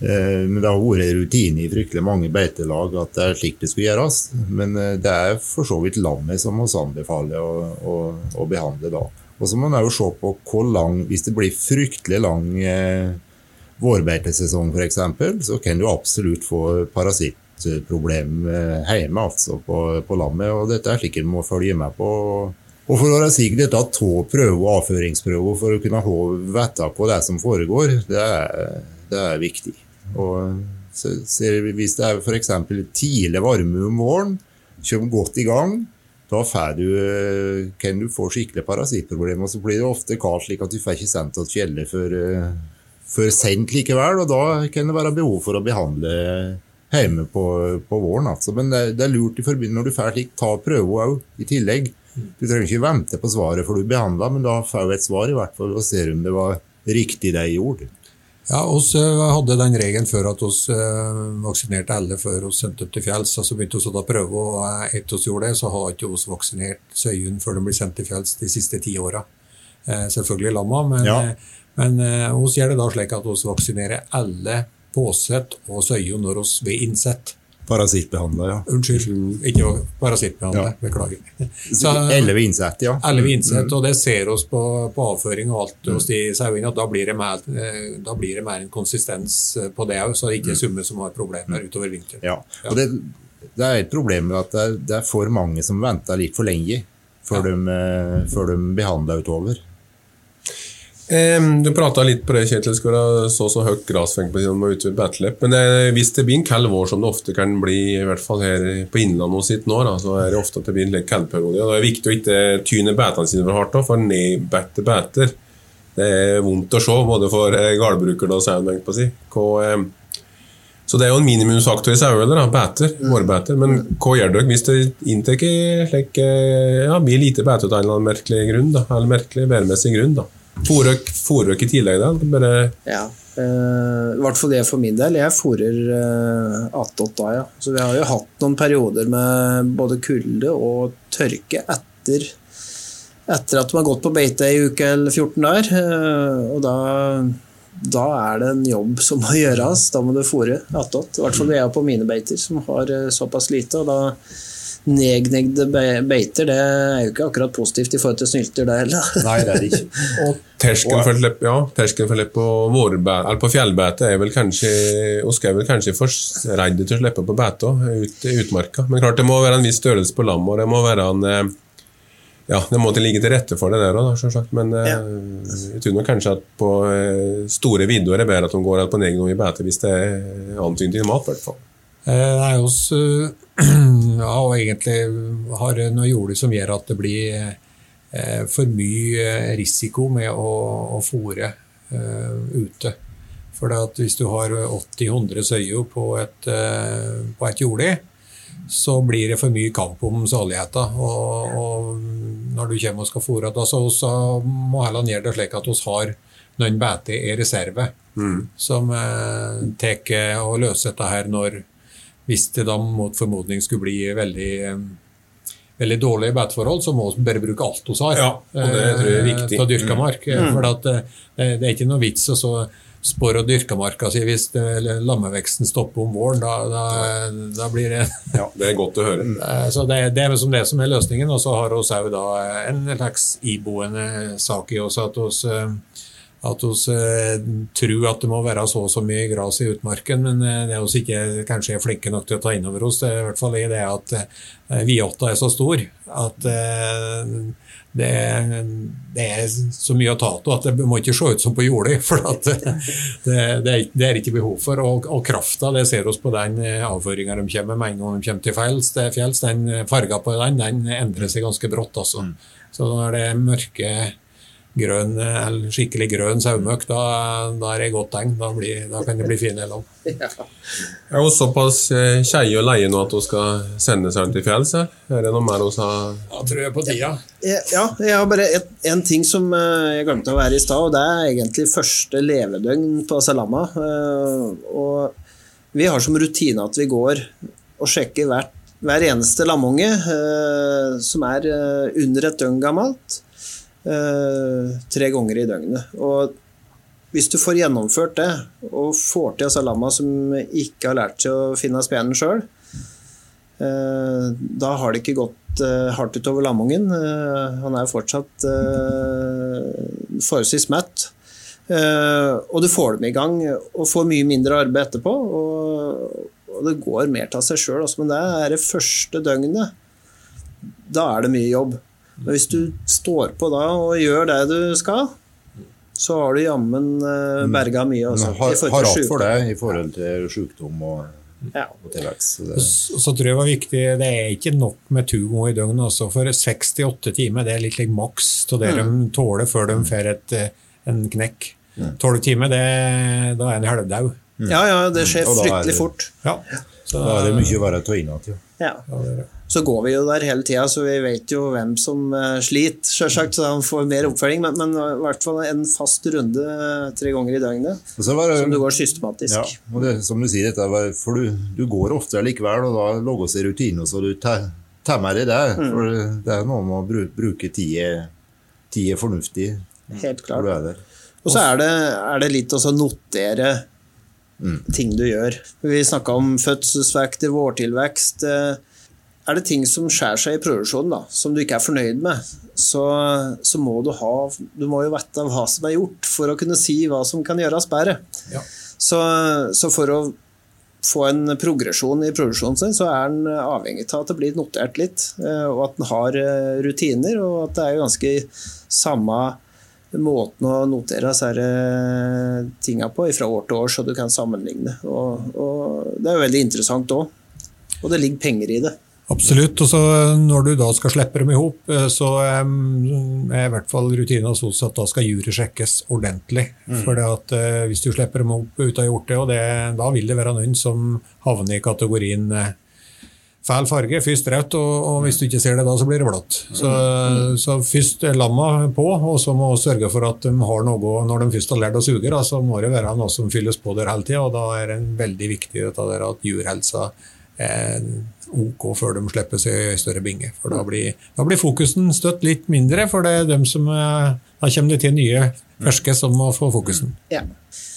Eh, men det har vært rutine i fryktelig mange beitelag at det er slik det skulle gjøres. Men eh, det er for så vidt lammet som vi anbefaler å, å, å, behandle da. Og så må man jo se på hvor lang Hvis det blir fryktelig lang eh, vårbeitesesong f.eks., så kan du absolutt få parasittproblem eh, hjemme altså på, på lammet. Og dette er slik en må følge med på. Og for å være sikker dette to prøver og avføringsprøver for å kunne vite på det som foregår, det er, det er viktig. Og så, så hvis det er f.eks. tidlig varme om våren, kommer godt i gang, da du, kan du få skikkelig parasittproblemer. Og så blir det ofte kaldt, slik at du får ikke sendt til fjellet før, før sent likevel. Og da kan det være behov for å behandle hjemme på, på våren. Altså. Men det, det, er lurt i forbindelse når du får slik, ta prøve òg i tillegg. Du trenger ikke vente på svaret for du behandla, men da får du et svar i hvert fall og ser om det var riktig det jeg gjorde. Ja, oss eh, hadde den regelen før at vi eh, vaksinerte alle før vi sendte opp til fjells. Så begynte vi å prøve, og eh, etter oss gjorde det, så har ikke vi vaksinert søyen før de blir sendt til fjells de siste ti åra. Selvfølgelig lamma, men, ja. men vi gjør det da slik at vi vaksinerer alle påsett og søyen når vi blir innsett. Parasittbehandla, ja. Unnskyld, ikke parasittbehandla. Ja. Beklager. *laughs* Elleve innsett, ja. Elleve innsett, mm. og det ser oss på, på avføring og alt hos de sauene, da blir, mer, eh, da blir, det mer, en konsistens eh, på det òg, så det er ikke summe som har problemer utover vinteren. Ja, og det, det, er et problem med at det er, det er, for mange som venter litt for lenge før, ja. de, eh, før de behandler utover. Du prata litt på det, Kjetil, skal det så så høyt grasfeng på siden av utvide battlelap. Men det, hvis det blir en kald vår, som det ofte kan bli, i hvert fall her på Innlandet sitt nå, da, så er det ofte at det blir en kaldperiode. Det er viktig å ikke tyne beitene sine for hardt, for nedbeitte beiter det er vondt å se, både for gårdbrukeren og sauen. på å si. Eh, så det er jo en minimumsfaktor i saueholder, beiter, mm. vårbeiter. Men hva gjør dere hvis det inntar ja, blir lite beite av en eller annen merkelig grunn? da, eller merkelig værmessig grunn? da? Fôrer dere i tillegg, da? Bare ja. Uh, hvert fall det for min del. Jeg fôrer uh, attåt da, ja. Så vi har jo hatt noen perioder med både kulde og tørke etter, etter at de har gått på beite i uke eller 14 der. Uh, og da, da, er det en jobb som må gjøres. Da må du fôre attåt. I hvert fall det er på mine beiter, som har uh, såpass lite. og da nedgnagde beiter, det er jo ikke akkurat positivt i forhold til snylter, det heller. *laughs* Nei, det er det ikke. *laughs* Og terskelen for lepp, ja, terskelen for lepp på, på fjellbeite er vel kanskje Vi er vel kanskje for redde til å slippe på beite ut i utmarka. Men klart det må være en viss størrelse på lammet, og det må være en eh, ja, det må til ligge til rette for det der òg. Men eh, ja. jeg tror nok kanskje at på eh, store vidder er det bedre at de går på nedgående beite hvis det er antydning til mat, i hvert fall. Nei, hos *clears throat* Ja, og egentlig har noe jorda som gjør at det blir eh, for mye risiko med å, å fòre eh, ute. For hvis du har 80-100 søyer på et, eh, på et jorde, så blir det for mye kamp om saligheten. Og, og, når du kommer og skal fôre, så, så må heller gjøre det slik at vi har noen beiter i reserve mm. som eh, tar og løser dette her når hvis det da mot formodning skulle bli veldig veldig dårlige beiteforhold, så må vi bare bruke alt vi har ja, og det tror jeg er viktig. til dyrka mark. Mm. For det, det, er ikke noe vits å så spore dyrka marka si hvis lammeveksten stopper om våren. Da, da, da, blir det *laughs* Ja, Det er godt å høre. *laughs* Så det, det er liksom det som er løsningen. Og så har vi òg en slags iboende sak i oss at oss at vi eh, tror at det må være så og så mye gras i utmarken, men eh, det er vi ikke kanskje er flinke nok til å ta inn over oss. Det er i hvert fall i det at eh, Viåtta er så stor at eh, det, det, er så mye å ta av at det må ikke se ut som på jordet. *laughs* For det, det, det, er ikke behov for. Og, og krafta, det ser oss på den eh, avføringa de kommer med en gang de kommer til fjells. fjells den farga på den, den endrer seg ganske brått. Altså. Mm. Så når det er mørke grønn, eller skikkelig grønn sauemøkk, da, da er det godt tegn. Da, blir, da kan det bli fine *laughs* Ja. Er hun såpass eh, kjei og leie nå at hun skal sende seg til fjells? Er det noe mer hun har Da tror jeg på tida. Ja, Ja, jeg har bare et, en ting som eh, jeg glemte å være i stad, og det er egentlig første levedøgn på Salama. Eh, Og vi har som rutine at vi går og sjekker hvert, hver eneste lamunge eh, som er eh, under et døgn gammelt, eh, tre ganger i døgnet. Og hvis du får gjennomført det, og får til Salama som ikke har lært seg å finne spenen sjøl, Eh, Da har det ikke gått eh, hardt utover lamungen. Eh, Han er fortsatt eh, forholdsvis mett. Eh, Og du får dem i gang og får mye mindre arbeid etterpå. Og, det går mer til seg sjøl. Men det er det første døgnet. Da er det mye jobb. Men hvis du står på da og gjør det du skal, så har du jammen eh, berga mye. Også, Men har, har hatt for det i forhold til sykdom og, Ja. og tilvekst. Så Så så tror jeg det var viktig, det er ikke nok med to ganger i døgnet. også, for 68 timer det er litt like maks av det de tåler før de får et, eh, en knekk. 12 timer, det, da er en halvdau. ja, ja, det skjer er fryktelig det- fort. Ja. Så, da er det mye å være inne til. Ja. ja, det er det. Så går vi jo der hele tida, så vi vet jo hvem som eh, sliter, sjølsagt. så han får mer oppfølging. Men, men i hvert fall en fast runde eh, tre ganger i døgnet, var som du går systematisk. Ja, og det, som du sier, var, for du, du går ofte likevel, og da lager seg rutiner, så du temmer i det. Mm. For det er noe med å bru- bruke tida fornuftig Helt når klart. du er der. Og så er det, er det litt å notere notere ting du gjør. Vi snakka om fødselsvekter, vårtilvekst. eh, Er det ting som skjærer seg i produksjonen da, som du ikke er fornøyd med, så, så må du ha Du må jo vite hva som er gjort, for å kunne si hva som kan gjøres bedre. Ja. Så, så for å få en progresjon i produksjonen sin, så er en avhengig av at det blir notert litt, eh, og at en har eh, rutiner, og at det er ganske samme måten å notere disse eh, tinga på fra år til år, så du kan sammenligne. Og, og det er jo veldig interessant òg. Og det ligger penger i det. Absolutt. og så Når du da skal slippe dem i hop, eh, så er i hvert fall rutinen hos oss at da skal jury sjekkes ordentlig. For at eh, Hvis du slipper dem opp ha gjort det, og det, da vil det være noen som havner i kategorien eh, feil farge, først rødt, og, og hvis du ikke ser det da, så blir det blått. Så, så først lamma på, og så må vi sørge for at de har noe Når de først har lært å suge, da, så må det være noe som fylles på der hele tida, og da er det veldig viktig at jurhelsa ok før de slipper seg i større binge. For da blir, da blir fokusen støtt litt mindre, for det er dem som er, Da kommer det til nye ferske som må få fokusen. Ja.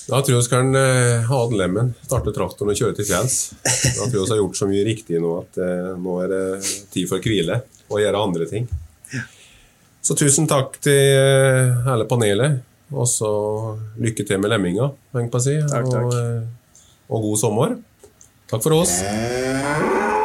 Da tror jeg vi skal eh, ha den lemmen, starte traktoren og kjøre til fjells. Da tror jeg vi har gjort så mye riktig nå at eh, nå er det tid for hvile og gjøre andre ting. Så tusen takk til eh, hele panelet, og så lykke til med lemminga, å si. Takk, takk. Og, eh, og god sommer. Top for oss.